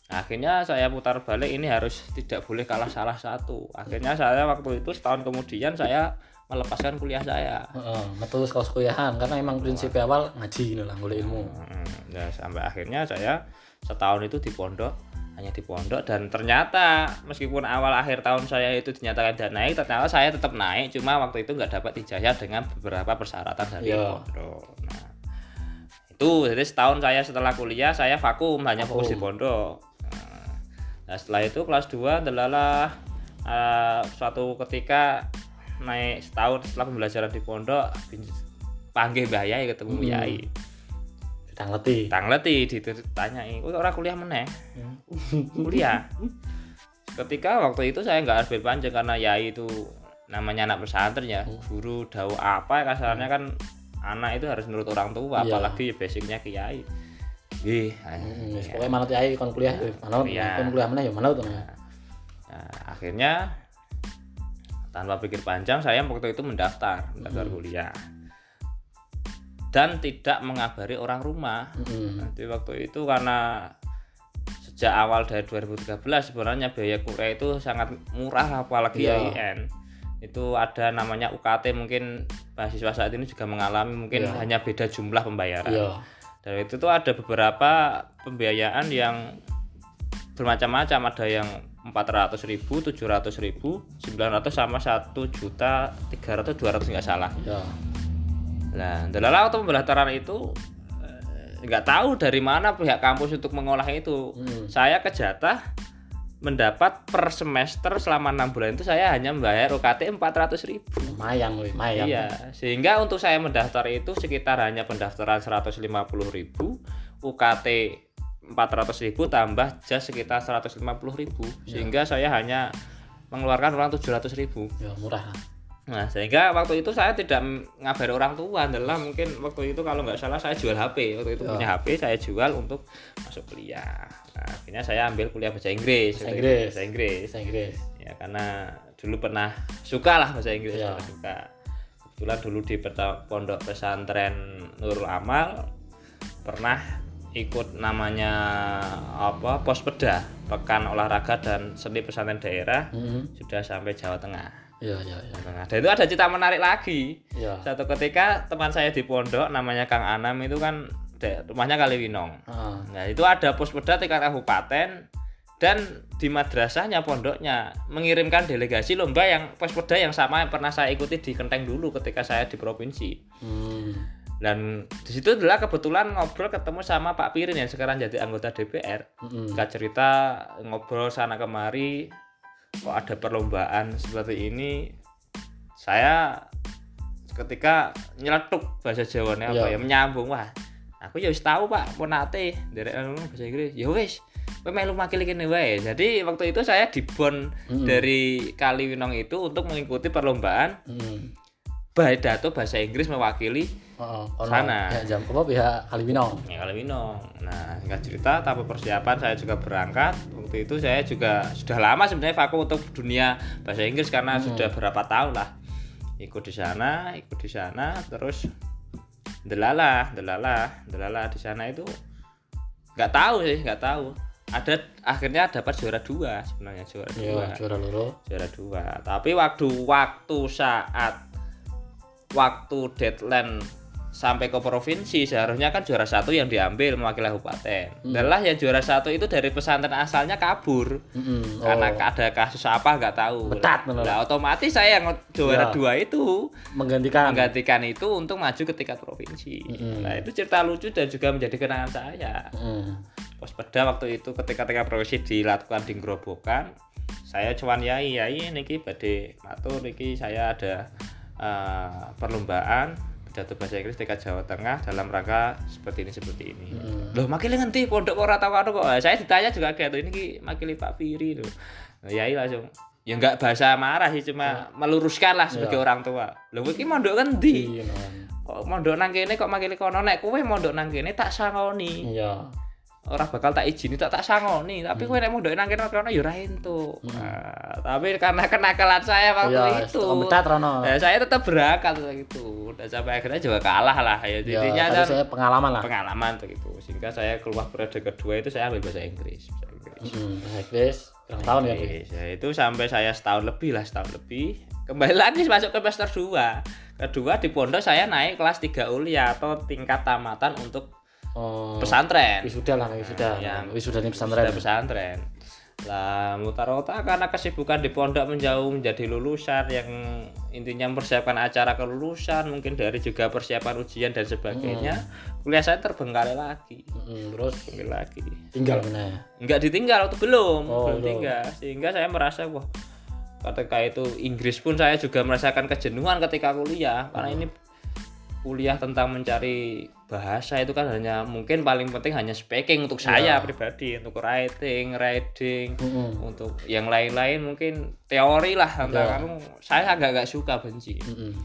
Akhirnya saya putar balik ini harus tidak boleh kalah salah satu. Akhirnya saya waktu itu setahun kemudian saya melepaskan kuliah saya. Heeh, metu sekolah kuliahan karena emang prinsip awal ngaji gitu lah ilmu Nah, sampai akhirnya saya setahun itu di pondok hanya di pondok dan ternyata meskipun awal akhir tahun saya itu dinyatakan tidak naik ternyata saya tetap naik cuma waktu itu nggak dapat ijazah dengan beberapa persyaratan dari Iya. pondok nah itu jadi setahun saya setelah kuliah saya vakum hanya fokus di Vakum. pondok nah, nah, setelah itu kelas 2 adalah eh, suatu ketika naik setahun setelah pembelajaran di pondok panggil Mbah Yai ketemu Hmm. Yai kita ngerti tang leti ditanyai kok orang kuliah meneh kuliah *laughs* ketika waktu itu saya nggak harus panjang karena yai itu namanya anak pesantren ya Hmm. guru daw apa kasarnya kan anak itu harus nurut orang tua Iya. apalagi basicnya kiai Nggih, Mm, wis ya. pokoknya manut yai kon kuliah eh, manut Iya. kon kuliah mana ya manut nah. Nah, akhirnya tanpa pikir panjang saya waktu itu mendaftar mendaftar Hmm. kuliah dan tidak mengabari orang rumah Mm-mm. Nanti waktu itu karena sejak awal dari 2013 sebenarnya biaya kuliah itu sangat murah apalagi Iya. IAIN. Itu ada namanya UKT mungkin mahasiswa saat ini juga mengalami mungkin Iya. hanya beda jumlah pembayaran. iya Dan itu tuh ada beberapa pembiayaan yang bermacam-macam ada yang 400 ribu, 700 ribu, 900 sama 1 juta 300 200 nggak salah. iya Nah, delala waktu pembelajaran itu eh, nggak tahu dari mana pihak kampus untuk mengolah itu. Mm. Saya kejatah mendapat per semester selama enam bulan itu saya hanya membayar UKT 400 ribu. lumayan lumayan Iya, sehingga untuk saya mendaftar itu sekitar hanya pendaftaran 150 ribu, UKT 400 ribu tambah jas sekitar 150 ribu, sehingga saya hanya mengeluarkan uang 700 ribu. ya murah Nah, sehingga waktu itu saya tidak ngabari orang tua adalah mungkin waktu itu kalau nggak salah saya jual HP. Waktu itu Ya. punya HP saya jual untuk masuk kuliah. Nah, akhirnya saya ambil kuliah bahasa Inggris. Bahasa Inggris. Bahasa Inggris. bahasa Inggris Ya, karena dulu pernah suka lah bahasa Inggris, Ya. suka. Kebetulan dulu di pondok pesantren Nurul Amal pernah ikut namanya apa Pospeda, Pekan Olahraga dan Seni Pesantren Daerah Mm-mm. sudah sampai Jawa Tengah. Iya iya iya Nah, dan itu ada cerita menarik lagi. iya Satu ketika teman saya di pondok namanya Kang Anam itu kan de- rumahnya Kaliwinong. Ah, Nah, itu ada pospeda tingkat kabupaten dan di madrasahnya pondoknya mengirimkan delegasi lomba yang pospeda yang sama yang pernah saya ikuti di Kenteng dulu ketika saya di provinsi. hmm. Dan di situ adalah kebetulan ngobrol ketemu sama Pak Pirin yang sekarang jadi anggota DPR. Mm-mm. Singkat cerita ngobrol sana kemari kok ada perlombaan seperti ini saya ketika nyeletuk bahasa Jawanya apa Iya. ya menyambung wah aku ya wis tahu pak mau nate dari bahasa Inggris ya wis kowe melu makili kene wae jadi waktu itu saya dibon Mm-mm. dari Kaliwinong itu untuk mengikuti perlombaan Hmm. Pidato bahasa Inggris mewakili Oh, ono Sana. pihak jam apa pihak Kalibinong. ya Kaliwinong nah singkat cerita tanpa persiapan saya juga berangkat. Waktu itu saya juga sudah lama sebenarnya vakum untuk dunia bahasa Inggris karena sudah berapa tahun lah. Ikut di sana ikut di sana terus delalah delalah delalah di sana itu nggak tahu sih nggak tahu. Ada akhirnya dapat juara dua sebenarnya juara dua. Ya, juara loro. juara dua. Tapi waktu waktu saat waktu deadline sampai ke provinsi seharusnya kan juara satu yang diambil mewakili kabupaten Hmm. adalah yang juara satu itu dari pesantren asalnya kabur Mm-mm. karena Oh, ada kasus apa nggak tahu Betat, bener. nah otomatis saya yang juara Ya. dua itu menggantikan. menggantikan itu untuk maju ke tingkat provinsi Mm-mm. nah itu cerita lucu dan juga menjadi kenangan saya Mm. pos peda waktu itu ketika tingkat provinsi dilakukan di Grobogan saya cuman yai yai niki badhe matur niki saya ada eh, perlombaan pidato bahasa Inggris tingkat Jawa Tengah dalam rangka seperti ini seperti ini. Mm. loh makili ngerti pondok kok ora karo kok. Saya ditanya juga kayak tuh ini ki makili Pak Piri loh Nah, yai langsung ya nggak bahasa marah sih cuma meluruskan lah sebagai Iya. orang tua. Loh iki mondok ngendi? Iya, kok mondok nang kene kok makili kono? Nek kowe mondok nang kene tak sangoni. Iya. Ora bakal tak izini tak tak sangoni. Tapi kowe nek mondok nang kene kono ya ora entuk. Nah, tapi karena kenakalan saya waktu Iya, itu. kompetat Rono. ya, saya tetap berangkat gitu dan sampai akhirnya juga kalah lah. Ya Ya, intinya tadi kan saya pengalaman lah. pengalaman tuh gitu. Sehingga saya keluar periode kedua itu saya ambil bahasa Inggris bahasa Inggris. Hmm, bahasa Inggris. Tahun ya? Ya, itu sampai saya setahun lebih lah setahun lebih. Kembali lagi masuk ke semester 2 kedua di pondok saya naik kelas 3 ulia atau tingkat tamatan untuk Oh, pesantren wisuda lah, wisuda. Ya, wisuda di pesantren. Sudah pesantren. Lah mutar-otak karena kesibukan di pondok menjauh menjadi lulusan yang intinya mempersiapkan acara kelulusan, mungkin dari juga persiapan ujian dan sebagainya. Kuliah saya terbengkalai lagi. Mm, terus Terbengkalai lagi. tinggal mana? Enggak ditinggal waktu belum, Oh, belum tinggal. Sehingga saya merasa wah ketika itu Inggris pun saya juga merasakan kejenuhan ketika kuliah karena ini kuliah tentang mencari bahasa itu kan hanya mungkin paling penting hanya speaking untuk saya Ya. pribadi untuk writing, reading, Mm-mm. untuk yang lain-lain mungkin teori lah tentang Ya. anu, saya agak agak suka benci Mm-mm.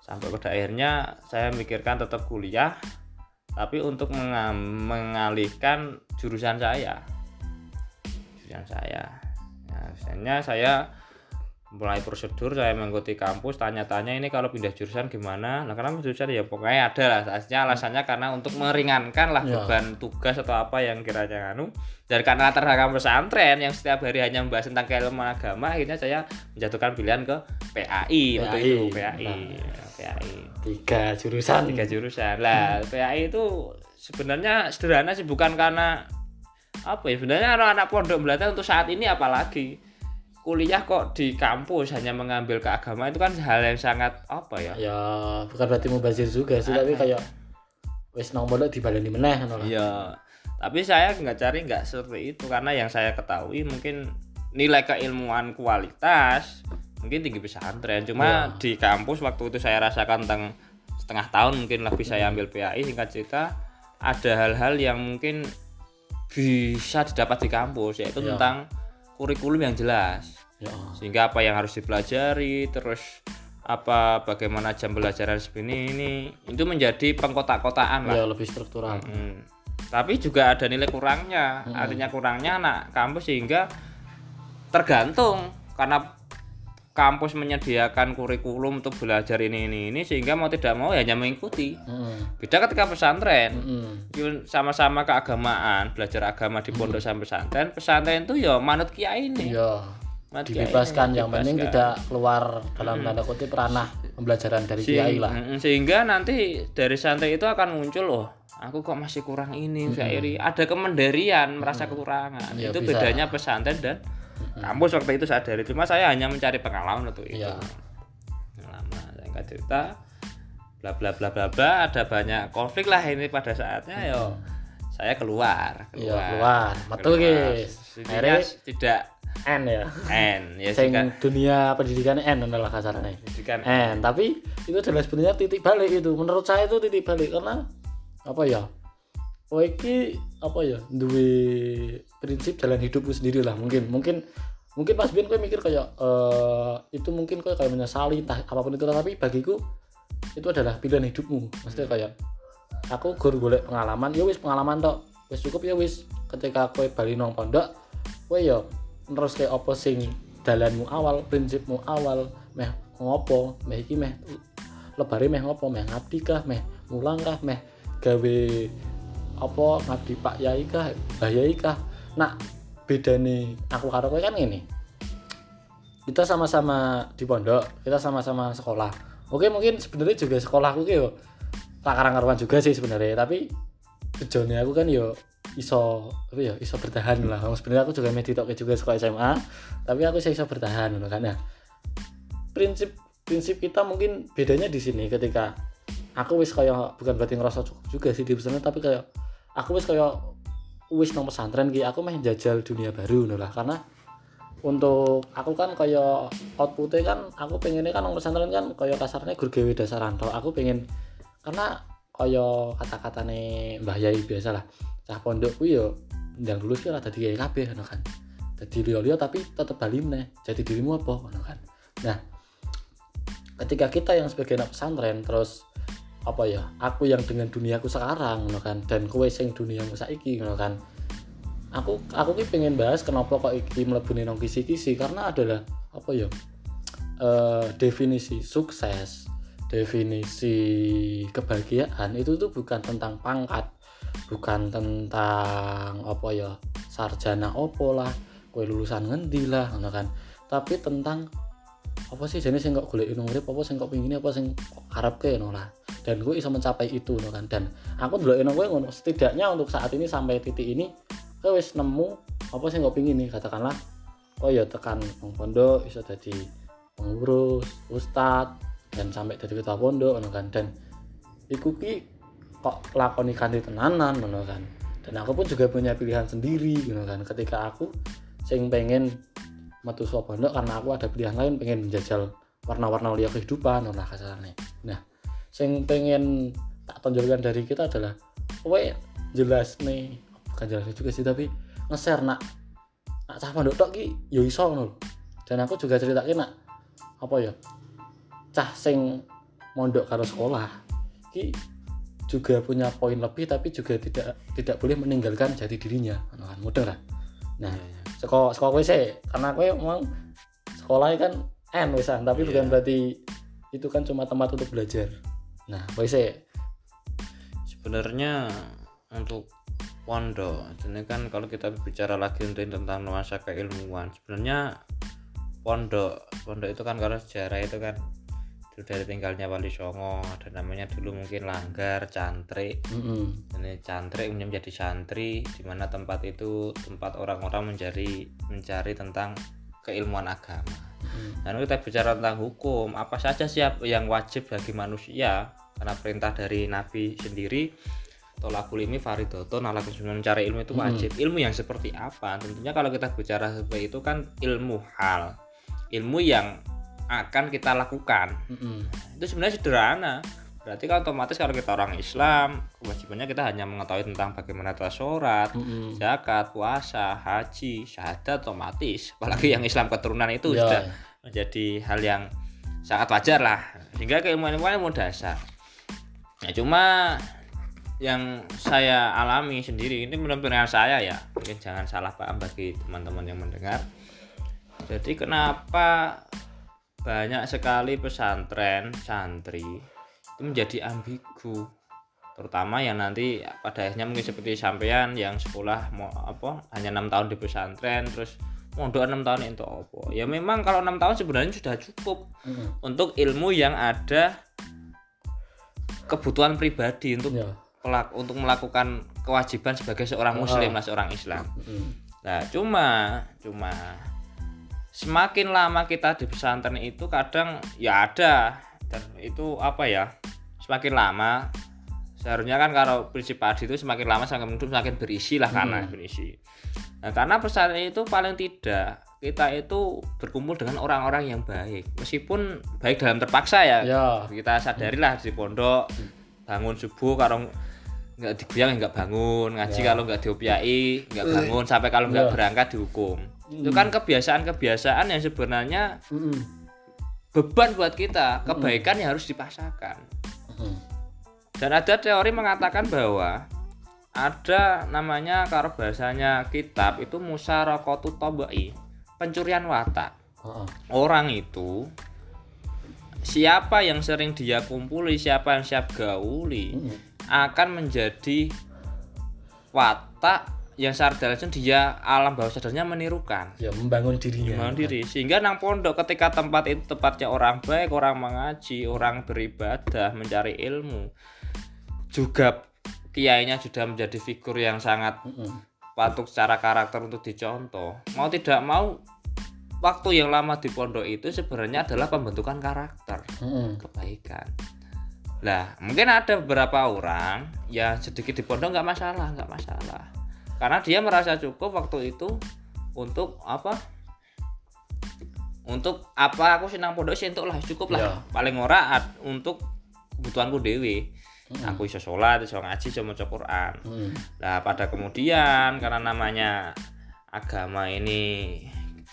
sampai pada akhirnya saya mikirkan tetap kuliah tapi untuk menga- mengalihkan jurusan saya jurusan saya nah, biasanya saya mulai prosedur saya mengikuti kampus tanya-tanya ini kalau pindah jurusan gimana? Nah karena jurusan ya pokoknya ada lah. Alasannya alasannya karena untuk meringankan lah Ya. beban tugas atau apa yang kiranya anu. Dan karena latar belakang pesantren yang setiap hari hanya membahas tentang keilmuan agama akhirnya saya menjatuhkan pilihan ke PAI, waktu PAI. itu PAI Nah. PAI Tiga jurusan. tiga jurusan. Lah PAI itu sebenarnya sederhana sih bukan karena apa ya sebenarnya anak-anak pondok belajar untuk saat ini apalagi kuliah kok di kampus hanya mengambil keagamaan itu kan hal yang sangat apa ya Ya, bukan berarti mubazir juga sih, tapi kayak wis nang pondok dibaleni meneh ngono. Iya, tapi saya nggak cari nggak seperti itu karena yang saya ketahui mungkin nilai keilmuan kualitas mungkin tinggi pesantren. Cuma Iya. di kampus waktu itu saya rasakan tentang setengah tahun mungkin lebih saya ambil PAI singkat cerita ada hal-hal yang mungkin bisa didapat di kampus yaitu Iya. tentang kurikulum yang jelas Ya. sehingga apa yang harus dipelajari terus apa bagaimana jam pelajaran seperti ini itu menjadi pengkotak-kotaan lah Ya lebih struktural. Hmm. Tapi juga ada nilai kurangnya. Mm-mm. Artinya kurangnya anak kampus sehingga tergantung karena kampus menyediakan kurikulum untuk belajar ini ini ini sehingga mau tidak mau ya hanya mengikuti. Mm-mm. Beda ketika pesantren. Yun, sama-sama keagamaan, belajar agama di pondok sampai pesantren. Pesantren itu ya manut kiai ini. Ya. Manut kiai Dibebaskan ini, yang penting tidak keluar dalam tanda kutip ranah pembelajaran dari Se- kiai lah. Mm, sehingga nanti dari santri itu akan muncul loh aku kok masih kurang ini syairi ada kemendirian merasa kekurangan Ya, itu bisa. bedanya pesantren dan kampus waktu itu sadari cuma saya hanya mencari pengalaman untuk itu Iya. pengalaman singkat cerita bla bla bla bla bla ada banyak konflik lah ini pada saatnya yo saya keluar Iya, keluar. Metu, guys. Akhirnya- tidak N ya. N ya Sing dunia pendidikan N adalah kasarnya. pendidikan N, tapi itu adalah sebenarnya titik balik itu. Menurut saya itu titik balik karena apa ya? kowe iki apa ya duwe prinsip jalan hidupmu sendiri lah mungkin. Mungkin mungkin pas biyen kowe mikir kayak eh itu mungkin kowe kayak menyesali entah apa pun itu tapi bagiku itu adalah pilihan hidupmu. Maksudnya kayak aku gur golek pengalaman ya wis pengalaman tok. Wis cukup ya wis ketika kowe bali nang pondok kowe ya terus kayak apa sing dalanmu awal prinsipmu awal meh ngopo meh iki meh lebare meh ngopo meh ngabdi kah meh mulang kah meh gawe apa ngabdi Pak Yai kah? Mbah Yai kah? Nah bedane aku karo kowe kan ini kita sama-sama di pondok kita sama-sama sekolah. Oke mungkin sebenarnya juga sekolahku ki yo tak karang-karuan juga sih sebenarnya tapi tujuannya aku kan yo iso apa ya iso bertahan lah. Sebenarnya aku juga medit juga sekolah SMA tapi aku iso bertahan loh kan? Nah prinsip prinsip kita mungkin bedanya di sini ketika aku wis kayak bukan berarti ngerasa cukup juga sih di pesantren tapi kayak aku wis kayak wis nang pesantren ki aku meh jajal dunia baru ngono lah karena untuk aku kan kayak outputnya kan aku pengennya kan nang pesantren kan kayak kasarnya gur gawe dasaran tok aku pengen karena kayak kata-katane Mbah Yai biasa lah cah pondok ku yo ndang lulus ora dadi kiai kabeh ngono kan. Dadi liya-liya tapi tetep bali meneh jadi dirimu apa ngono kan. Nah ketika kita yang sebagai anak pesantren terus apa ya aku yang dengan duniaku sekarang ngono kan. Dan kowe sing duniamu saiki ngono kan. Aku aku ki pengen bahas kenapa kok iki mlebu nang kisi-kisi karena adalah apa ya eh, definisi sukses definisi kebahagiaan itu tuh bukan tentang pangkat bukan tentang apa ya sarjana opo lah kue lulusan ngendi lah ngono kan. Tapi tentang apa sih jenis yang kok golek urip apa sing kok pingin apa sing kok arepke ngono lah dan gue bisa mencapai itu ngono kan. Dan aku dulu nang gue ngono. Setidaknya untuk saat ini sampai titik ini gue wis nemu apa sih kok pingin nih katakanlah. Oh ya tekan pondok bisa jadi pengurus ustad dan sampai jadi ketua pondok ngono kan. Dan iku ki kok lakoni kanthi tenanan ngono kan. Dan aku pun juga punya pilihan sendiri gitu kan. Ketika aku sing pengen metu pondok karena aku ada pilihan lain pengen menjajal warna-warna liya kehidupan lah kasarnya nah sing pengen tak tonjolkan dari kita adalah kowe jelas nih. Bukan jelas juga sih tapi nge-share nak nak cah pondok tok ki yo iso ngono dan aku juga ceritakin nak apa ya? Cah sing mondok karo sekolah ki juga punya poin lebih tapi juga tidak tidak boleh meninggalkan jati dirinya. Kan mudah lah nah sekolah sekolah kowe sih karena kowe memang sekolahnya kan N wisan tapi bukan Iya. berarti itu kan cuma tempat untuk belajar nah sih sebenarnya untuk pondok ini kan kalau kita bicara lagi untuk tentang nuansa keilmuan sebenarnya pondok pondok itu kan kalau sejarah itu kan itu dari tinggalnya Wali Songo ada namanya dulu mungkin langgar cantrik Mm-mm. ini cantrik menjadi santri di mana tempat itu tempat orang-orang mencari mencari tentang keilmuan agama Mm. dan kita bicara tentang hukum apa saja sih yang wajib bagi manusia karena perintah dari Nabi sendiri tolakul ilmi faridoton ala mencari ilmu itu wajib. Ilmu yang seperti apa? Tentunya kalau kita bicara seperti itu kan ilmu hal ilmu yang akan kita lakukan. Mm-mm. itu sebenarnya sederhana. Berarti kan otomatis kalau kita orang Islam kewajibannya kita hanya mengetahui tentang bagaimana tata sholat Mm-mm. zakat puasa haji syahadat otomatis. Apalagi yang Islam keturunan itu Ya, sudah menjadi hal yang sangat wajar lah. Sehingga keilmuan-ilmuan ilmu dasar nah cuma yang saya alami sendiri ini benar-benar saya ya mungkin jangan salah paham bagi teman-teman yang mendengar. Jadi kenapa banyak sekali pesantren santri itu menjadi ambigu? Terutama yang nanti pada akhirnya mungkin seperti sampean yang sekolah mau apa hanya enam tahun di pesantren terus mondok enam tahun itu apa. Ya memang kalau enam tahun sebenarnya sudah cukup Mm-mm. untuk ilmu yang ada kebutuhan pribadi untuk Ya. pelak- untuk melakukan kewajiban sebagai seorang muslim Oh. lah seorang Islam. Nah, cuma cuma semakin lama kita di pesantren itu kadang ya ada dan itu apa ya? Semakin lama seharusnya kan kalau prinsip padi itu semakin lama semakin semakin berisi lah karena Hmm. berisi. Nah, karena pesantren itu paling tidak kita itu berkumpul dengan orang-orang yang baik meskipun baik dalam terpaksa ya Ya. kita sadarilah di pondok bangun subuh karo nggak digoyang nggak bangun ngaji Ya. kalau nggak diopiai nggak bangun sampai kalau nggak Ya. berangkat dihukum itu kan kebiasaan-kebiasaan yang sebenarnya Mm-mm. beban buat kita kebaikan yang harus dipaksakan Mm-mm. dan ada teori mengatakan bahwa ada namanya kalau bahasanya kitab itu musyarakatu tabai pencurian watak Heeh. orang itu siapa yang sering dia kumpuli siapa yang siap gauli Mm-mm. akan menjadi watak yang secara langsung dia alam bawah sadarnya menirukan ya membangun dirinya membangun diri sehingga nang pondok ketika tempat itu tempatnya orang baik orang mengaji orang beribadah mencari ilmu juga kiainya sudah menjadi figur yang sangat Mm-mm. patut secara karakter untuk dicontoh mau tidak mau waktu yang lama di pondok itu sebenarnya adalah pembentukan karakter Mm-mm. kebaikan lah mungkin ada beberapa orang yang sedikit di pondok nggak masalah nggak masalah karena dia merasa cukup waktu itu untuk apa untuk apa aku senang pondok sih untuk lah cukup lah Ya. paling ora ad- untuk kebutuhanku dewi Mm-mm. aku iso sholat iso ngaji iso maca Quran Mm-mm. Nah, pada kemudian karena namanya agama ini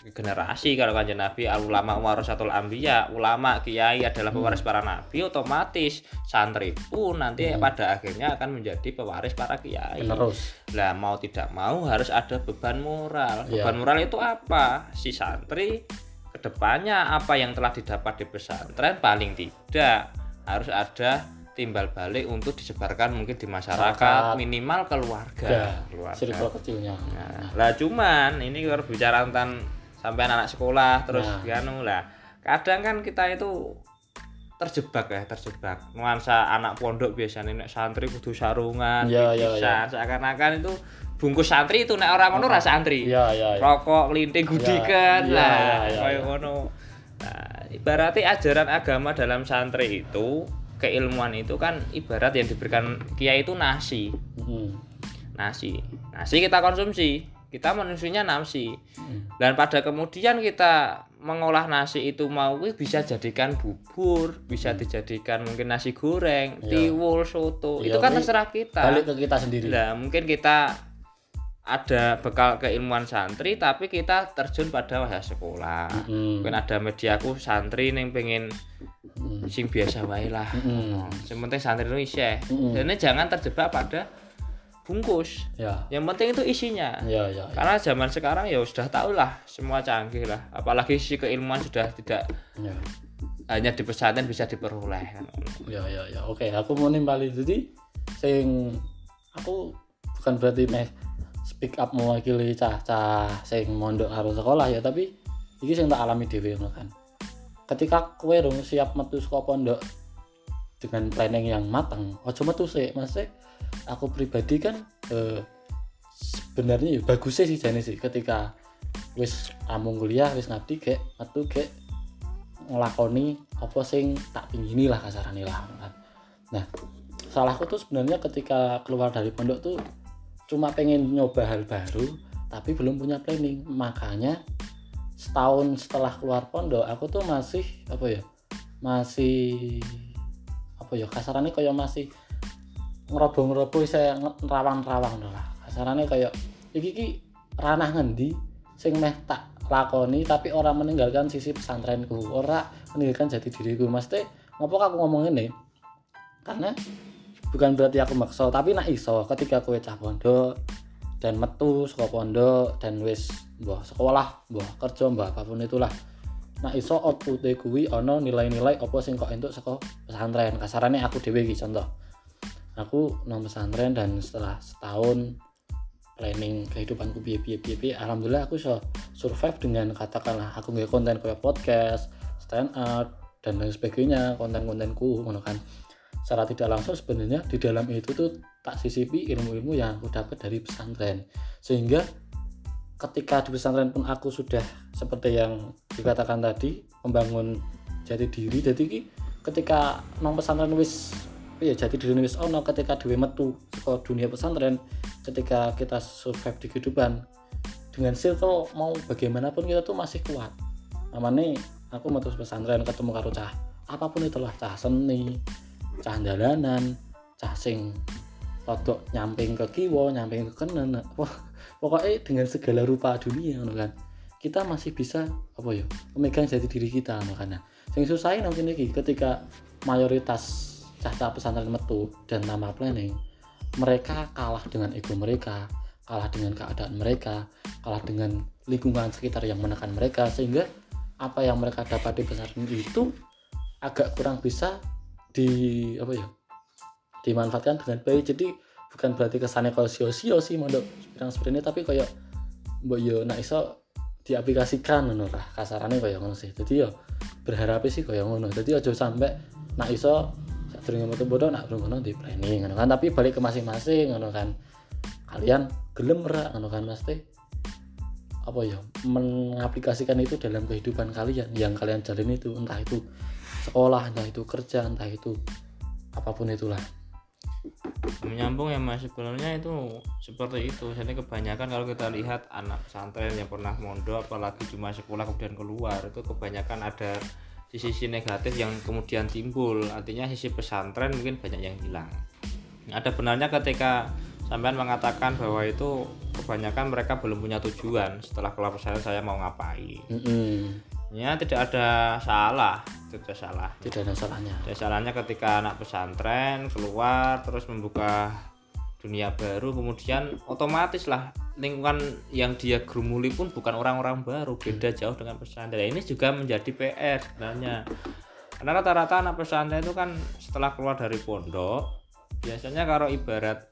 generasi kalau kanjeng Nabi al ulama warasatul anbiya, ulama kiai adalah pewaris para nabi, otomatis santri pun nanti Hmm. pada akhirnya akan menjadi pewaris para kiai. penerus Lah mau tidak mau harus ada beban moral. Ya. Beban moral itu apa? Si santri ke depannya apa yang telah didapat di pesantren paling tidak harus ada timbal balik untuk disebarkan mungkin di masyarakat Masyarakat. minimal keluarga. ya keluarga. kecilnya Nah, lah cuman ini kalau bicara tentang sampai anak sekolah terus Nah. anu lah. Kadang kan kita itu terjebak ya, terjebak. Nuansa anak pondok biasanya nek santri kudu sarungan, Ya, ya, pipisan. seakan-akan itu bungkus santri itu nek orang ngono ra santri. ya ya, ya. Rokok, linting, gudikan Ya, lah, ya, ya, ya. ngono. Nah, ibaratnya ajaran agama dalam santri itu keilmuan itu kan ibarat yang diberikan kiai itu nasi Mm-mm. nasi nasi kita konsumsi kita manusianya nasi Mm. dan pada kemudian kita mengolah nasi itu mau bisa jadikan bubur bisa dijadikan mungkin nasi goreng Iya. tiwul soto Iya, itu kan terserah kita balik ke kita sendiri Nah, mungkin kita ada bekal keilmuan santri tapi kita terjun pada wahya sekolah Mm-mm. mungkin ada mediaku santri yang pengen Mm-mm. sing biasa wae lah Mm-mm. yang penting santri itu Mm-mm. dan jangan terjebak pada bungkus. Ya. Yang penting itu isinya. Ya ya ya. karena zaman sekarang ya sudah tahu lah semua canggih lah. Apalagi si keilmuan sudah tidak ya. hanya di pesantren bisa diperoleh. Ya ya ya. Oke aku mau nimbali jadi sing aku bukan berarti meh speak up mewakili cah-cah sing mondok harus sekolah ya tapi iki sing tak alami dhewe ngono kan. Ketika kowe siap metu saka pondok dengan planning yang matang aja metu sih maksudnya aku pribadi kan eh, sebenarnya ya bagus sih jane sih ketika wis amung kuliah wis ngabdi gek metu gek ngelakoni apa sing tak pingini lah kasarane lah kan. Nah, salahku tuh sebenarnya ketika keluar dari pondok tuh cuma pengen nyoba hal baru tapi belum punya planning. Makanya setahun setelah keluar pondok aku tuh masih apa ya? Masih apa ya kasarannya kayak masih ngeroboh-ngeroboh saya rawang-rawang lah. Kasarannya kayak iki iki ranah ngendi sing meh tak lakoni tapi orang meninggalkan sisi pesantrenku ora meninggalkan jati diriku. Maksudnya ngopo aku ngomong ini karena bukan berarti aku maksa tapi nak iso ketika kowe cah pondok dan metu saka pondok dan wis mbah sekolah mbah kerja mbah apa pun itulah nak iso outpute kuwi ana nilai-nilai apa sing kok entuk saka pesantren. Kasarane aku dhewe iki contoh. Aku nang pesantren dan setelah setahun planning kehidupanku piye piye piye piye alhamdulillah aku bisa survive dengan katakanlah aku nggak konten kayak podcast stand up dan lain sebagainya konten-kontenku ngono kan. Secara tidak langsung sebenarnya di dalam itu tuh tak sisipi ilmu-ilmu yang aku dapat dari pesantren. Sehingga ketika di pesantren pun aku sudah seperti yang dikatakan tadi membangun jati diri. Jadi ketika nong pesantren wis ya jati diri wis ono ketika dhewe metu saka dunia pesantren ketika kita survive di kehidupan dengan circle mau bagaimanapun kita tuh masih kuat. Namanya aku metu pesantren ketemu karo cah apa pun itulah cah seni cah dalanan cah sing rodok nyamping ke kiwo nyamping ke kenen. Wah pokoknya dengan segala rupa dunia kan. Kita masih bisa apa ya memegang jati diri kita makanya yang susahin mungkin lagi ketika mayoritas cah-cah pesantren metu dan nama planning mereka kalah dengan ego mereka kalah dengan keadaan mereka kalah dengan lingkungan sekitar yang menekan mereka sehingga apa yang mereka dapat di pesantren itu agak kurang bisa di apa ya dimanfaatkan dengan baik. Jadi bukan berarti kesannya kalau sio-sio sih mondok pirang seperti ini tapi kayak mbak yo nak iso diaplikasikan ngono lah kasarannya kayak ngono sih. Jadi yo berharap sih kayak ngono. Jadi aja sampai nak iso sadurunge metu bodoh nak ngono di planning ngono kan. Tapi balik ke masing-masing ngono kan. Kalian gelem ra ngono kan. Mesti apa ya mengaplikasikan itu dalam kehidupan kalian. Yang kalian jalin itu entah itu sekolah entah itu kerja entah itu apa pun itulah menyambung ya mas. Sebenarnya itu seperti itu. Jadi kebanyakan kalau kita lihat anak pesantren yang pernah mondok apalagi cuma sekolah kemudian keluar itu kebanyakan ada sisi-sisi negatif yang kemudian timbul. Artinya sisi pesantren mungkin banyak yang hilang. Ada benarnya ketika sampean mengatakan bahwa itu kebanyakan mereka belum punya tujuan setelah keluar pesantren saya mau ngapain. Mm -hmm. Ya tidak ada salah tidak salah. Tidak ada salahnya. Tidak salahnya ketika anak pesantren keluar terus membuka dunia baru kemudian otomatis lah lingkungan yang dia gerumuli pun bukan orang-orang baru beda jauh dengan pesantren. Ini juga menjadi PR sebenarnya. Karena rata-rata anak pesantren itu kan setelah keluar dari pondok biasanya kalau ibarat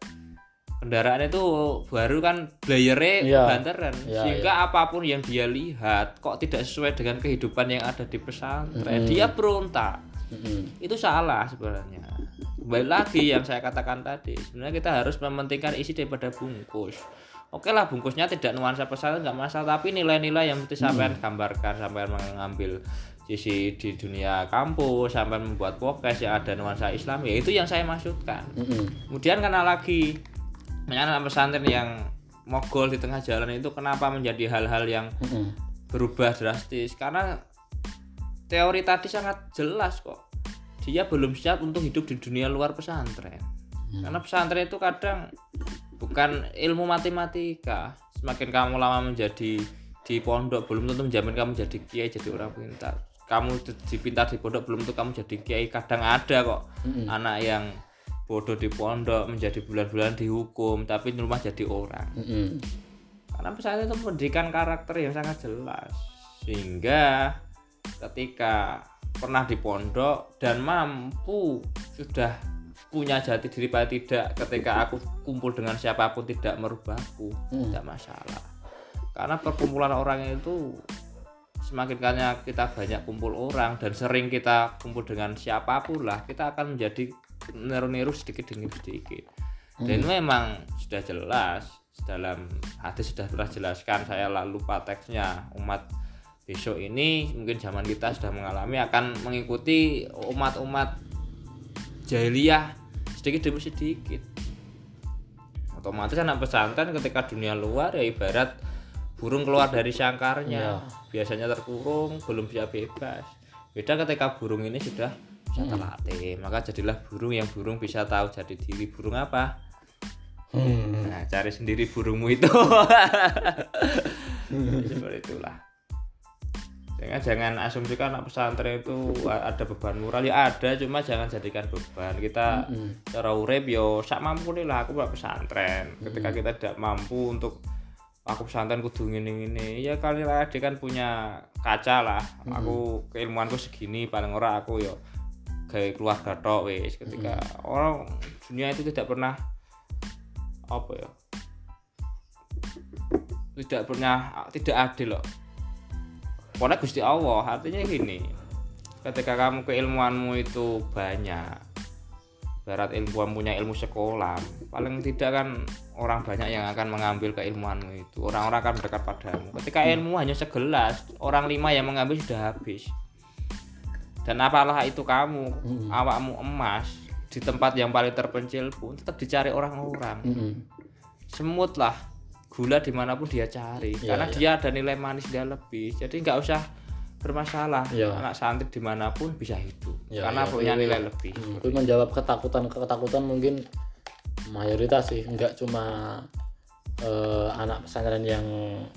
kendaraan itu baru kan blayernya Iya. banteran Iya, sehingga apa pun yang dia lihat kok tidak sesuai dengan kehidupan yang ada di pesantren Mm-mm. dia berontak Mm -hmm. itu salah sebenarnya kembali lagi yang saya katakan tadi sebenarnya kita harus mementingkan isi daripada bungkus oke lah bungkusnya tidak nuansa pesantren nggak masalah tapi nilai-nilai yang mesti sampean gambarkan sampean mengambil sisi di dunia kampus sampai membuat podcast yang ada nuansa Islam ya itu yang saya maksudkan Mm -hmm. kemudian karena lagi anak pesantren yang mogol di tengah jalan itu kenapa menjadi hal-hal yang Mm -hmm. berubah drastis? Karena teori tadi sangat jelas kok. Dia belum siap untuk hidup di dunia luar pesantren. Karena pesantren itu kadang bukan ilmu matematika. Semakin kamu lama menjadi di pondok belum tentu menjamin kamu jadi kiai jadi orang pintar. Kamu di- dipintar di pondok belum tentu kamu jadi kiai. Kadang ada kok Mm-mm. anak yang bodoh di pondok menjadi bulan-bulan dihukum tapi di rumah jadi orang Mm -hmm. karena pesantren itu pendidikan karakter yang sangat jelas sehingga ketika pernah di pondok dan mampu sudah punya jati diri pada tidak ketika aku kumpul dengan siapa pun tidak merubahku Hmm. tidak masalah karena perkumpulan orang itu semakin kalinya kita banyak kumpul orang dan sering kita kumpul dengan siapa pun lah kita akan menjadi niru-niru sedikit demi sedikit. Dan itu memang sudah jelas dalam hadis sudah pernah jelaskan saya lalu lupa teksnya. Umat besok ini mungkin zaman kita sudah mengalami akan mengikuti umat-umat jahiliyah sedikit demi sedikit. Otomatis anak pesantren ketika dunia luar ya ibarat burung keluar dari sangkarnya. Biasanya terkurung belum bisa bebas. Beda ketika burung ini sudah bisa terlatih maka jadilah burung yang burung bisa tahu jadi diri burung apa Hmm. Nah, cari sendiri burungmu itu. *laughs* Seperti itulah. Jangan jangan asumsikan anak pesantren itu ada beban moral ya ada, cuma jangan jadikan beban. Kita Mm-mm. cara urip yo sak mampu nih lah aku buat pesantren. Ketika kita tidak mampu untuk aku pesantren kudu ngene ngene ya kali lah dia kan punya kaca lah aku keilmuanku segini paling ora aku yo kayak keluarga tok wis ketika orang dunia itu tidak pernah apa ya tidak pernah tidak adil loh. Pokoknya Gusti Allah artinya gini ketika kamu keilmuanmu itu banyak barat ilmuwan punya ilmu sekolah paling tidak kan orang banyak yang akan mengambil keilmuanmu itu. Orang-orang akan mendekat padamu. Ketika ilmu hanya segelas orang lima yang mengambil sudah habis dan apalah itu kamu Mm-mm. awakmu emas di tempat yang paling terpencil pun tetap dicari orang-orang Mm-mm. semut lah gula di mana pun dia cari Iya, karena iya. dia ada nilai manis dia lebih jadi nggak usah bermasalah Iya. anak santri di mana pun bisa hidup Iya, karena iya, punya iya. nilai lebih Hmm, itu menjawab ketakutan ketakutan mungkin mayoritas sih nggak cuma eh, anak pesantren yang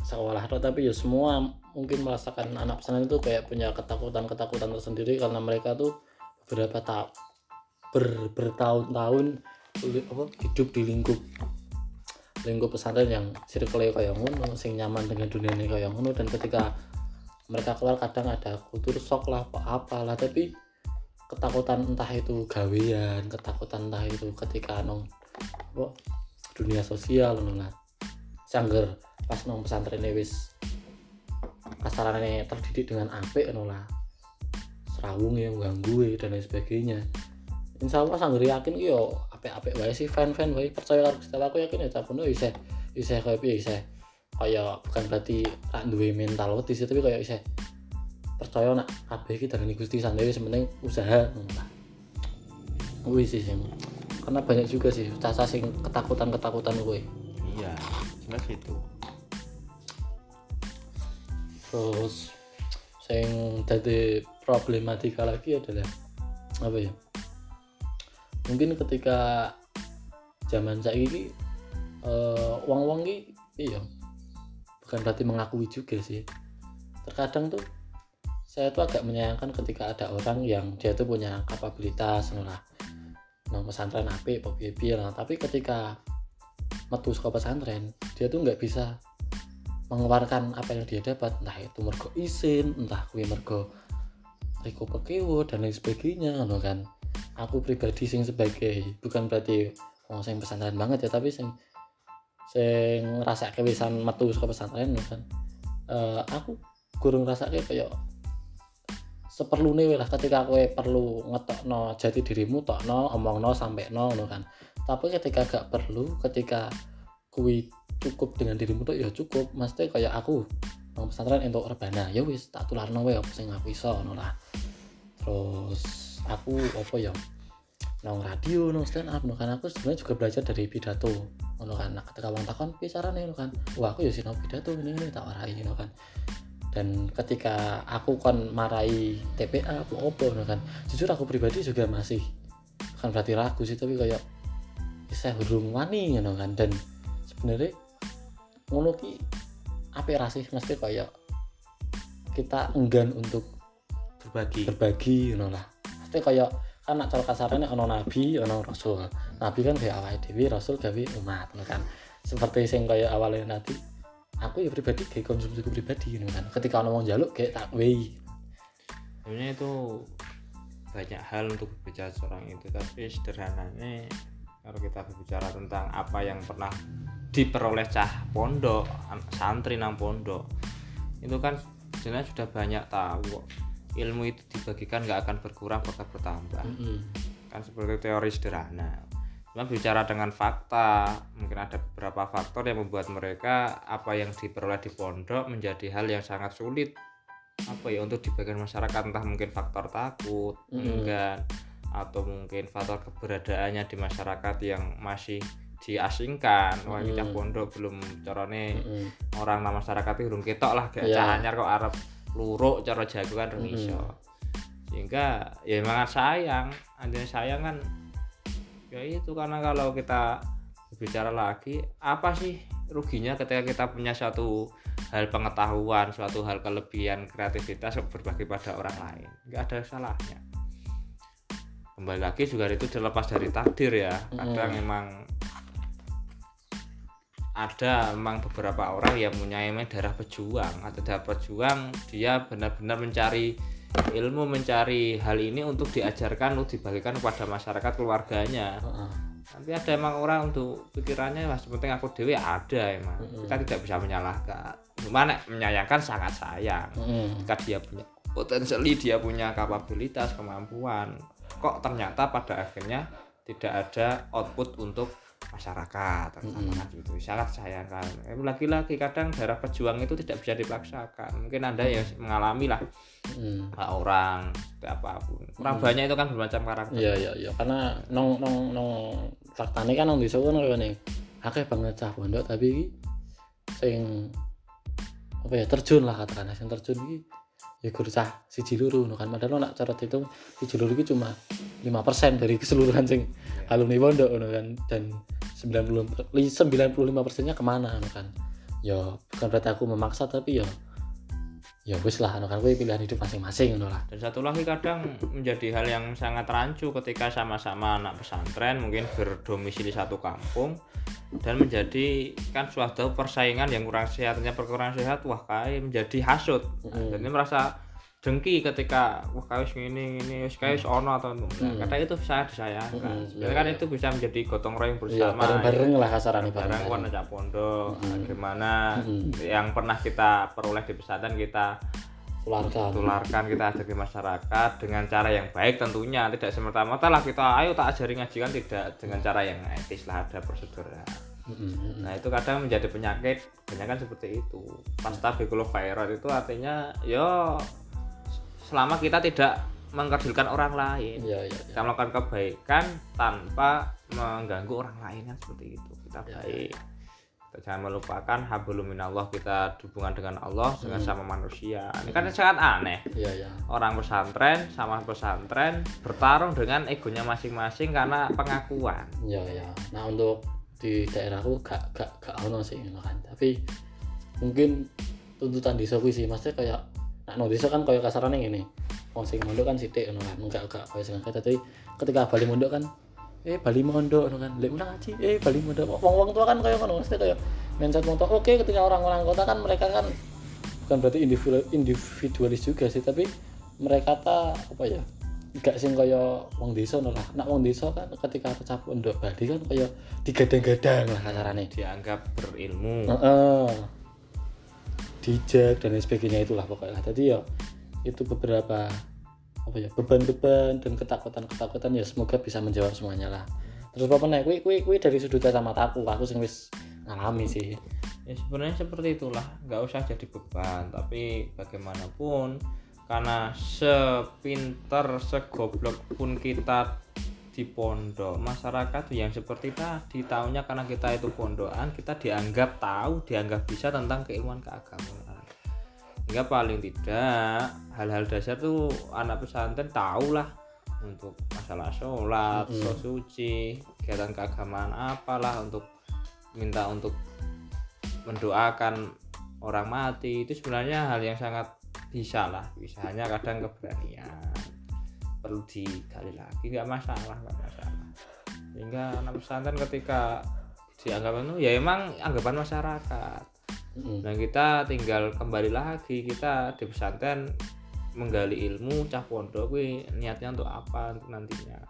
sekolah tapi ya semua mungkin merasakan anak pesantren itu kayak punya ketakutan-ketakutan tersendiri karena mereka tuh beberapa tahun ber, bertahun-tahun hidup di lingkup lingkup pesantren yang circle kayak ngono sing nyaman dengan dunia ini kayak ngono. Dan ketika mereka keluar kadang ada kultur shock lah apa apalah. Tapi ketakutan entah itu gawean ketakutan entah itu ketika nong apa, dunia sosial lah. Sangger pas nong pesantren wis kasarannya terdidik dengan apik ngono lah. Serawung yang ganggu dan lain sebagainya. Insya Allah sangger yakin ki yo apik-apik wae sih fan-fan wae percaya karo Allah, aku yakin ya capono isih isih kaya piye isih. Kaya bukan berarti tak duwe mental sih tapi kaya isih percaya nak kabeh iki darani Gusti santai penting usaha kuwi sih sing karena banyak juga sih caca sing ketakutan-ketakutan gue iya jelas itu terus sing jadi problematika lagi adalah apa ya mungkin ketika zaman saya ini uh, wong-wong ini iya bukan berarti mengakui juga sih. Terkadang tuh saya tuh agak menyayangkan ketika ada orang yang dia tuh punya kapabilitas lah nang pesantren api piye lah tapi ketika metu ke pesantren dia tuh nggak bisa mengeluarkan apa yang dia dapat entah itu mergo isin entah kue mergo Riko Pekewo dan lain sebagainya kan. Aku pribadi sing sebagai bukan berarti wong sing pesantren banget ya tapi sing sing ngerasa kewisan metu ke pesantren kan. Uh, aku kurang rasa kayak kayak seperlu nih lah ketika aku perlu ngetok no jati dirimu tok no omong no sampai no kan. Tapi ketika gak perlu ketika kui cukup dengan dirimu tuh ya cukup. Mesti kayak aku nang pesantren untuk rebana ya wis tak tular wae apa sing aku iso ngono lah. Terus aku apa ya nang radio nang stand up kan. Aku sebenarnya juga belajar dari pidato ngono kan. Nah, ketika wong takon piye carane? kan. Wah aku ya sinau pidato ini ini tak warai ngono kan. Dan ketika aku kon marai TPA apa opo kan. Jujur aku pribadi juga masih bukan berarti ragu sih tapi kayak saya belum wani you kan. Dan sebenarnya ngono ki apa rasih mesti kayak kita enggan untuk berbagi. berbagi you lah. Mesti kayak kan nak cara kasarnya ono nabi ono rasul. Nabi kan kayak awal dewi rasul gawe umat kan. Seperti sing kayak awalnya nanti aku ya pribadi kayak konsumsi pribadi gitu kan. Ketika ono mau jaluk kayak tak wei. Sebenarnya itu banyak hal untuk berbicara seorang itu tapi sederhananya kalau kita berbicara tentang apa yang pernah diperoleh cah pondok santri nang pondok. Itu kan sebenarnya sudah banyak tahu ilmu itu dibagikan nggak akan berkurang bahkan bertambah. Mm -hmm. kan seperti teori sederhana. Cuma bicara dengan fakta mungkin ada beberapa faktor yang membuat mereka apa yang diperoleh di pondok menjadi hal yang sangat sulit. Apa ya untuk dibagikan masyarakat entah mungkin faktor takut mm -hmm. enggak atau mungkin faktor keberadaannya di masyarakat yang masih diasingkan wah hmm. pondok belum corone hmm. orang nama masyarakat itu belum ketok lah kayak yeah. cahanyar kok Arab luruk cara jago kan hmm. sehingga ya memang sayang ada sayang kan ya itu karena kalau kita bicara lagi apa sih ruginya ketika kita punya satu hal pengetahuan suatu hal kelebihan kreativitas berbagi pada orang lain nggak ada salahnya kembali lagi juga itu terlepas dari takdir ya kadang hmm. emang ada memang beberapa orang yang punya darah pejuang atau darah pejuang dia benar-benar mencari ilmu mencari hal ini untuk diajarkan untuk dibagikan kepada masyarakat keluarganya uh-uh. tapi ada emang orang untuk pikirannya mas penting aku dewi ada emang uh-uh. kita tidak bisa menyalahkan cuma menyayangkan sangat sayang uh-uh. jika dia punya potensi dia punya kapabilitas kemampuan kok ternyata pada akhirnya tidak ada output untuk masyarakat mm-hmm. gitu. Sangat sayangkan eh, lagi-lagi kadang darah pejuang itu tidak bisa dipaksakan. Mungkin anda ya mengalami lah. Mm. orang apa pun orang mm. banyak itu kan bermacam karakter. Iya iya iya. Karena nong nong nong faktanya kan nong disuruh kan nih akeh banget cah pondok tapi sing apa ya terjun lah katakanlah. Sing terjun ini ya guru cah si ciluru kan. Padahal nak cara itu si ciluru itu cuma lima persen dari keseluruhan sing yeah. alumni pondok kan. Dan 90 95 persennya ke mana anu kan. Ya bukan berarti aku memaksa tapi ya ya wis lah anu kan pilihan hidup masing-masing ngono lah dan satu lagi kadang menjadi hal yang sangat rancu ketika sama-sama anak pesantren mungkin berdomisili satu kampung dan menjadi kan suatu persaingan yang kurang sehatnya perkurang sehat wah kayak menjadi hasut nah, Mm. dan ini merasa dengki ketika wah kayak ngene wis kayak wis ono atau nah, Mm. kadang itu sangat disayangkan Mm, sebenarnya iya, kan iya. itu bisa menjadi gotong royong ya bersama bareng-bareng lah kasarannya barang kan bareng-bareng aja pondok Mm. gimana Mm. yang pernah kita peroleh di pesantren kita tularkan tularkan kita ada di masyarakat dengan cara yang baik tentunya tidak semerta-merta lah kita ayo tak ajari ngaji kan tidak dengan cara yang etis lah ada prosedurnya Mm, mm, mm. nah itu kadang menjadi penyakit banyak kan seperti itu pasta virus itu artinya yo selama kita tidak mengkerdilkan orang lain. Iya iya iya. kita melakukan kebaikan tanpa mengganggu orang lain kan seperti itu. Kita Ya, baik. kita jangan melupakan hablum minallah kita hubungan dengan Allah dengan Hmm. sama manusia. Ini kan sangat aneh. Iya iya. Orang pesantren sama pesantren bertarung dengan egonya masing-masing karena pengakuan. Iya iya. Nah untuk di daerahku gak gak gak ono sih kan tapi mungkin tuntutan kuwi sih maksudnya kayak no desa kan kayak kasarannya gini. Wong sing mondok kan sithik ngono kan. Enggak enggak. Kayak sing akeh. Tapi ketika bali mondok kan eh bali mondok ngono kan. Lek ulang ngaji eh bali mondok. Wong-wong tua kan kayak ngono. Mesti kayak mindset wong tua. Oke ketika orang-orang kota kan mereka kan bukan berarti individu individualis juga sih tapi mereka ta apa ya gak sing kaya wong desa ngono lah. Nak wong desa kan ketika pecah pondok Bali kan kaya digadang-gadang lah kasarane. Dianggap berilmu. Heeh. Dijak dan lain sebagainya itulah pokoknya. Jadi ya itu beberapa apa ya beban-beban dan ketakutan-ketakutan ya semoga bisa menjawab semuanya lah. Terus apa nih kui kui kui dari sudut kacamata aku. Aku sing wis ngalami sih. Ya sebenarnya seperti itulah. Nggak usah jadi beban tapi bagaimanapun karena sepinter segoblok pun kita di pondok. Masyarakat yang seperti tadi tahunya karena kita itu pondokan kita dianggap tahu dianggap bisa tentang keilmuan keagamaan. Hingga paling tidak hal-hal dasar tuh anak pesantren tahu lah untuk masalah sholat, Mm-mm. sholat suci, kegiatan keagamaan apalah untuk minta untuk mendoakan orang mati. Itu sebenarnya hal yang sangat bisa lah bisa. Hanya kadang keberanian perlu digali lagi. Nggak masalah nggak masalah. Sehingga anak pesantren ketika dianggap itu ya emang anggapan masyarakat. Mm-mm. dan kita tinggal kembali lagi kita di pesantren menggali ilmu cah pondok kuwi niatnya untuk apa untuk nantinya?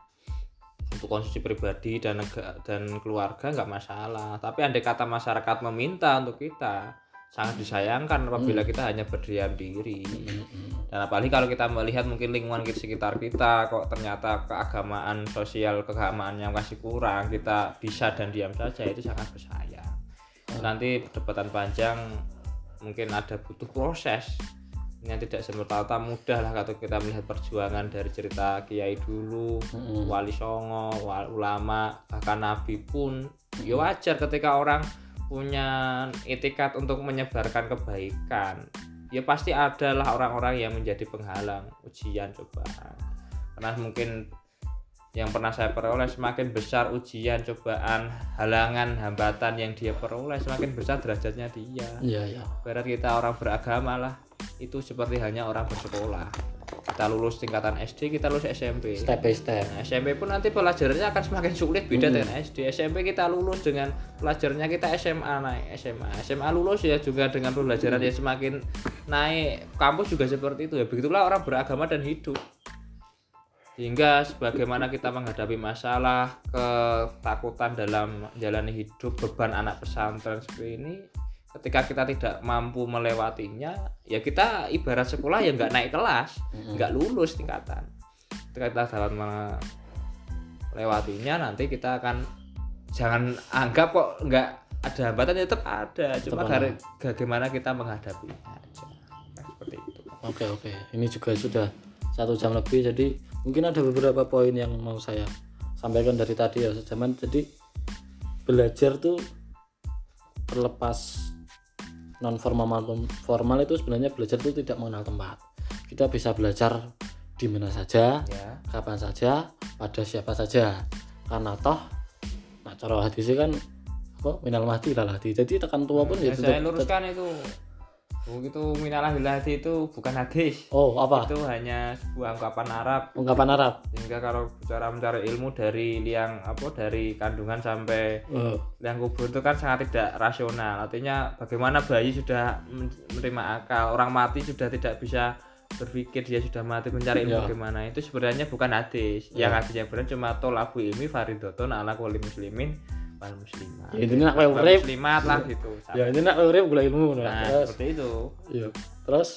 Untuk konsumsi pribadi dan dan keluarga nggak masalah. Tapi andai kata masyarakat meminta untuk kita sangat disayangkan apabila Hmm. kita hanya berdiam diri. Mm-mm. dan apalagi kalau kita melihat mungkin lingkungan di sekitar kita kok ternyata keagamaan sosial keagamaan yang masih kurang kita bisa dan diam saja itu sangat bersayang nanti perdebatan panjang mungkin ada butuh proses yang tidak semerta-merta mudah lah kalau kita melihat perjuangan dari cerita kiai dulu wali songo wal- ulama bahkan nabi pun ya wajar ketika orang punya etikat untuk menyebarkan kebaikan ya pasti adalah orang-orang yang menjadi penghalang ujian cobaan karena mungkin yang pernah saya peroleh semakin besar ujian cobaan halangan hambatan yang dia peroleh semakin besar derajatnya dia. Iya iya. Berat kita orang beragama lah itu seperti hanya orang bersekolah kita lulus tingkatan SD kita lulus SMP step by step Nah, SMP pun nanti pelajarannya akan semakin sulit beda Hmm. dengan SD. SMP kita lulus dengan pelajarannya kita SMA naik SMA. SMA lulus ya juga dengan pelajaran yang semakin naik. Kampus juga seperti itu ya. Begitulah orang beragama dan hidup. Sehingga sebagaimana kita menghadapi masalah ketakutan dalam menjalani hidup beban anak pesantren seperti ini ketika kita tidak mampu melewatinya ya kita ibarat sekolah ya nggak naik kelas nggak lulus tingkatan. Ketika kita dalam melewatinya nanti kita akan jangan anggap kok nggak ada hambatan ya tetap ada. Cuma dari bagaimana kita menghadapinya aja. Nah, seperti itu. Oke oke, ini juga sudah satu jam lebih, jadi mungkin ada beberapa poin yang mau saya sampaikan dari tadi ya sejaman. Jadi belajar tuh terlepas non formal maupun formal itu sebenarnya belajar itu tidak mengenal tempat. Kita bisa belajar di mana saja, ya kapan saja, pada siapa saja. Karena toh, nah cara hadisnya kan apa minal mati lah hati jadi tekan tua pun ya Ya, saya luruskan itu itu minalah hati itu bukan hadis. Oh apa? Itu hanya sebuah ungkapan Arab. Ungkapan Arab. Sehingga kalau bicara mencari ilmu dari liang apa dari kandungan sampai oh, liang kubur itu kan sangat tidak rasional. Artinya bagaimana bayi sudah men- menerima akal orang mati sudah tidak bisa berpikir dia sudah mati mencari ilmu Iya. bagaimana. Itu sebenarnya bukan hadis. Iya. yang hadis yang benar cuma tolabu ilmi faridotun ala kulli muslimin wal muslimat. Ya intinya nak Wal urip. Muslimat lah gitu. Ya intinya nak urip gula ilmu nah, nah terus? seperti itu. Iya. Terus?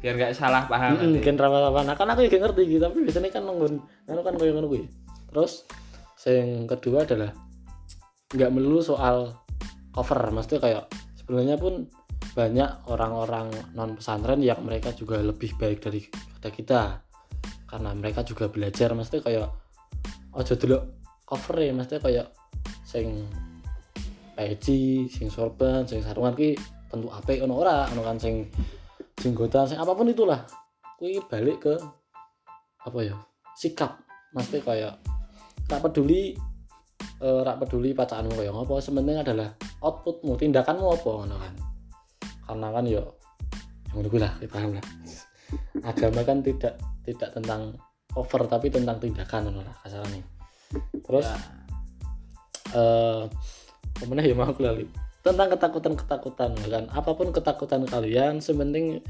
Biar nggak salah paham Mm, nanti. kan rawa-rawa. Nah kan aku juga ngerti gitu tapi biasanya kan nunggu anu kan koyo ngono kuwi. Terus yang kedua adalah nggak melulu soal cover. Maksudnya kayak sebenarnya pun banyak orang-orang non pesantren yang mereka juga lebih baik daripada kita. Karena mereka juga belajar. Maksudnya kayak ojo dulu cover ya maksudnya kayak sing peci sing sorban sing sarungan ki tentu apik ono ora ono kan sing jenggotan sing apa pun itulah. Kuwi balik ke apa ya sikap. Maksudnya kayak tak peduli rak peduli pacaranmu kayak apa sementing adalah outputmu tindakanmu apa ngono kan. Karena kan yo yang ngono kuwi lah kita paham lah. Agama kan tidak tidak tentang over tapi tentang tindakan ngono lah terus Ya. eh mana ya mau lali. Tentang ketakutan ketakutan kan. Apa pun ketakutan kalian sementing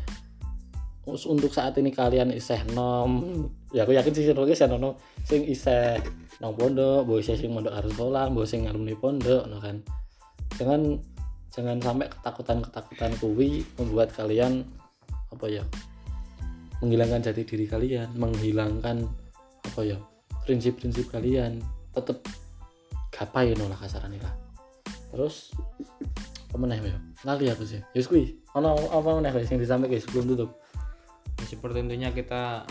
us- untuk saat ini kalian iseh nom. Ya aku yakin sih iseh nom sing iseh nang pondok boy iseh sing mondok harus sekolah boy sing alumni pondok no kan. Jangan jangan sampai ketakutan ketakutan kuwi membuat kalian apa ya menghilangkan jati diri kalian menghilangkan apa ya prinsip-prinsip kalian tetap gapai no lah kasarannya lah. Terus apa meneh ya lali aku sih. Yus kuwi. Ono apa guys yang disampaikan sebelum tutup? Ya, seperti intinya kita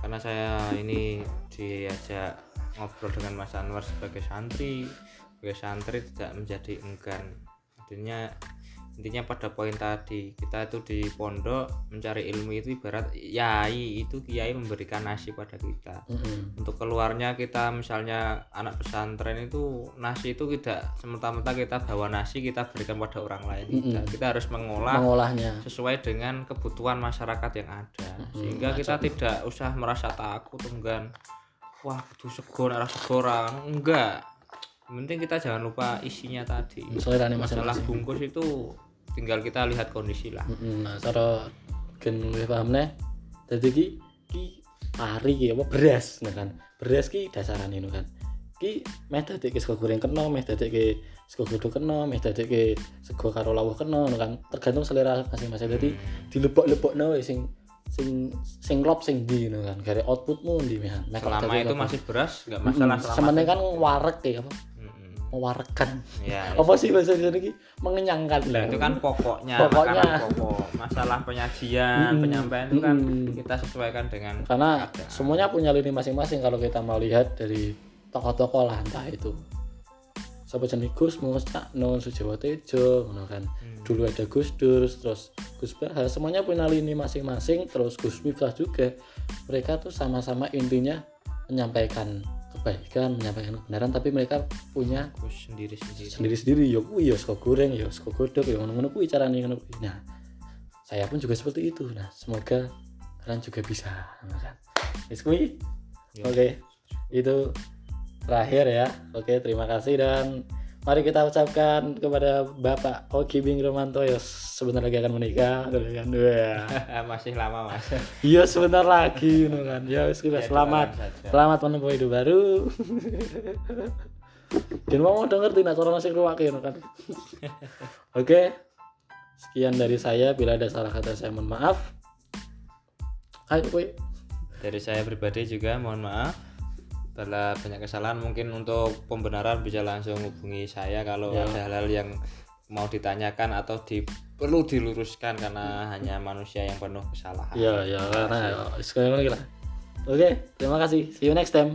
karena saya ini diajak ngobrol dengan Mas Anwar sebagai santri sebagai santri tidak menjadi enggan. Intinya intinya pada poin tadi kita itu di pondok mencari ilmu itu ibarat yai itu kiai memberikan nasi pada kita. Mm-mm. untuk keluarnya kita misalnya anak pesantren itu nasi itu tidak semata-mata kita bawa nasi kita berikan pada orang lain. Tidak kita harus mengolah mengolahnya. sesuai dengan kebutuhan masyarakat yang ada. Sehingga kita tidak usah merasa takut enggan wah butuh sego arah segoran enggak. Penting kita jangan lupa isinya tadi. Masalah bungkus itu tinggal kita lihat kondisi lah. Nah cara gen luwih paham nih dadi ki ki pari ki apa? Beras nah kan. Beras ki dasarane no kan. Ki meh dadekke sego goreng kena meh dadekke sego godhog kena meh dadekke sego karo lawuh kena kan. Tergantung selera masing-masing. Dadi dilebok-lebokno wae sing sing sing klop sing no kan. Gare outputmu ndi meh meh kok selama itu apa. masih beras nggak masalah selama kan warek ya apa Mm-mm. mewarekan *laughs* ya apa sih bahasa Indonesia ini mengenyangkan Nah, itu kan pokoknya, Pokoknya. pokok. Masalah penyajian, Mm-mm. penyampaian itu kan Mm-mm. kita sesuaikan dengan karena keadaan. semuanya punya lini masing-masing kalau kita mau lihat dari tokoh-tokoh lah entah itu siapa jenis Gus Mus Cak Nun Sujawa Tejo kan Hmm. dulu ada Gus Dur terus Gus Bahar semuanya punya lini masing-masing terus Gus Miftah juga mereka tuh sama-sama intinya menyampaikan kebaikan menyampaikan kebenaran tapi mereka punya Gus sendiri-sendiri. sendiri-sendiri. Ya kuwi ya sego goreng ya sego godhog ya ngono-ngono kuwi carane ngono kuwi. Nah saya pun juga seperti itu. Nah semoga kalian juga bisa. Kan Wis kuwi? Ya. oke. Itu terakhir ya. Oke terima kasih dan mari kita ucapkan kepada Bapak Oki Bing Romanto. Ya sebentar lagi akan menikah. Gitu *laughs* kan. Masih lama, Mas. *laughs* iya sebentar lagi ngono kan. Ya wis kuwi, Ya, selamat. selamat menempuh hidup baru. *laughs* Dan mau udah ngerti nah cara masih keluar kan. Oke. Sekian dari saya. Bila ada salah kata saya mohon maaf. Ayo kuy Dari saya pribadi juga mohon maaf. Bila banyak kesalahan mungkin untuk pembenaran bisa langsung hubungi saya kalau Ya. ada hal-hal yang mau ditanyakan atau di, perlu diluruskan karena hanya manusia yang penuh kesalahan. ya ya karena ya, sekarang lagi lah oke terima kasih see you next time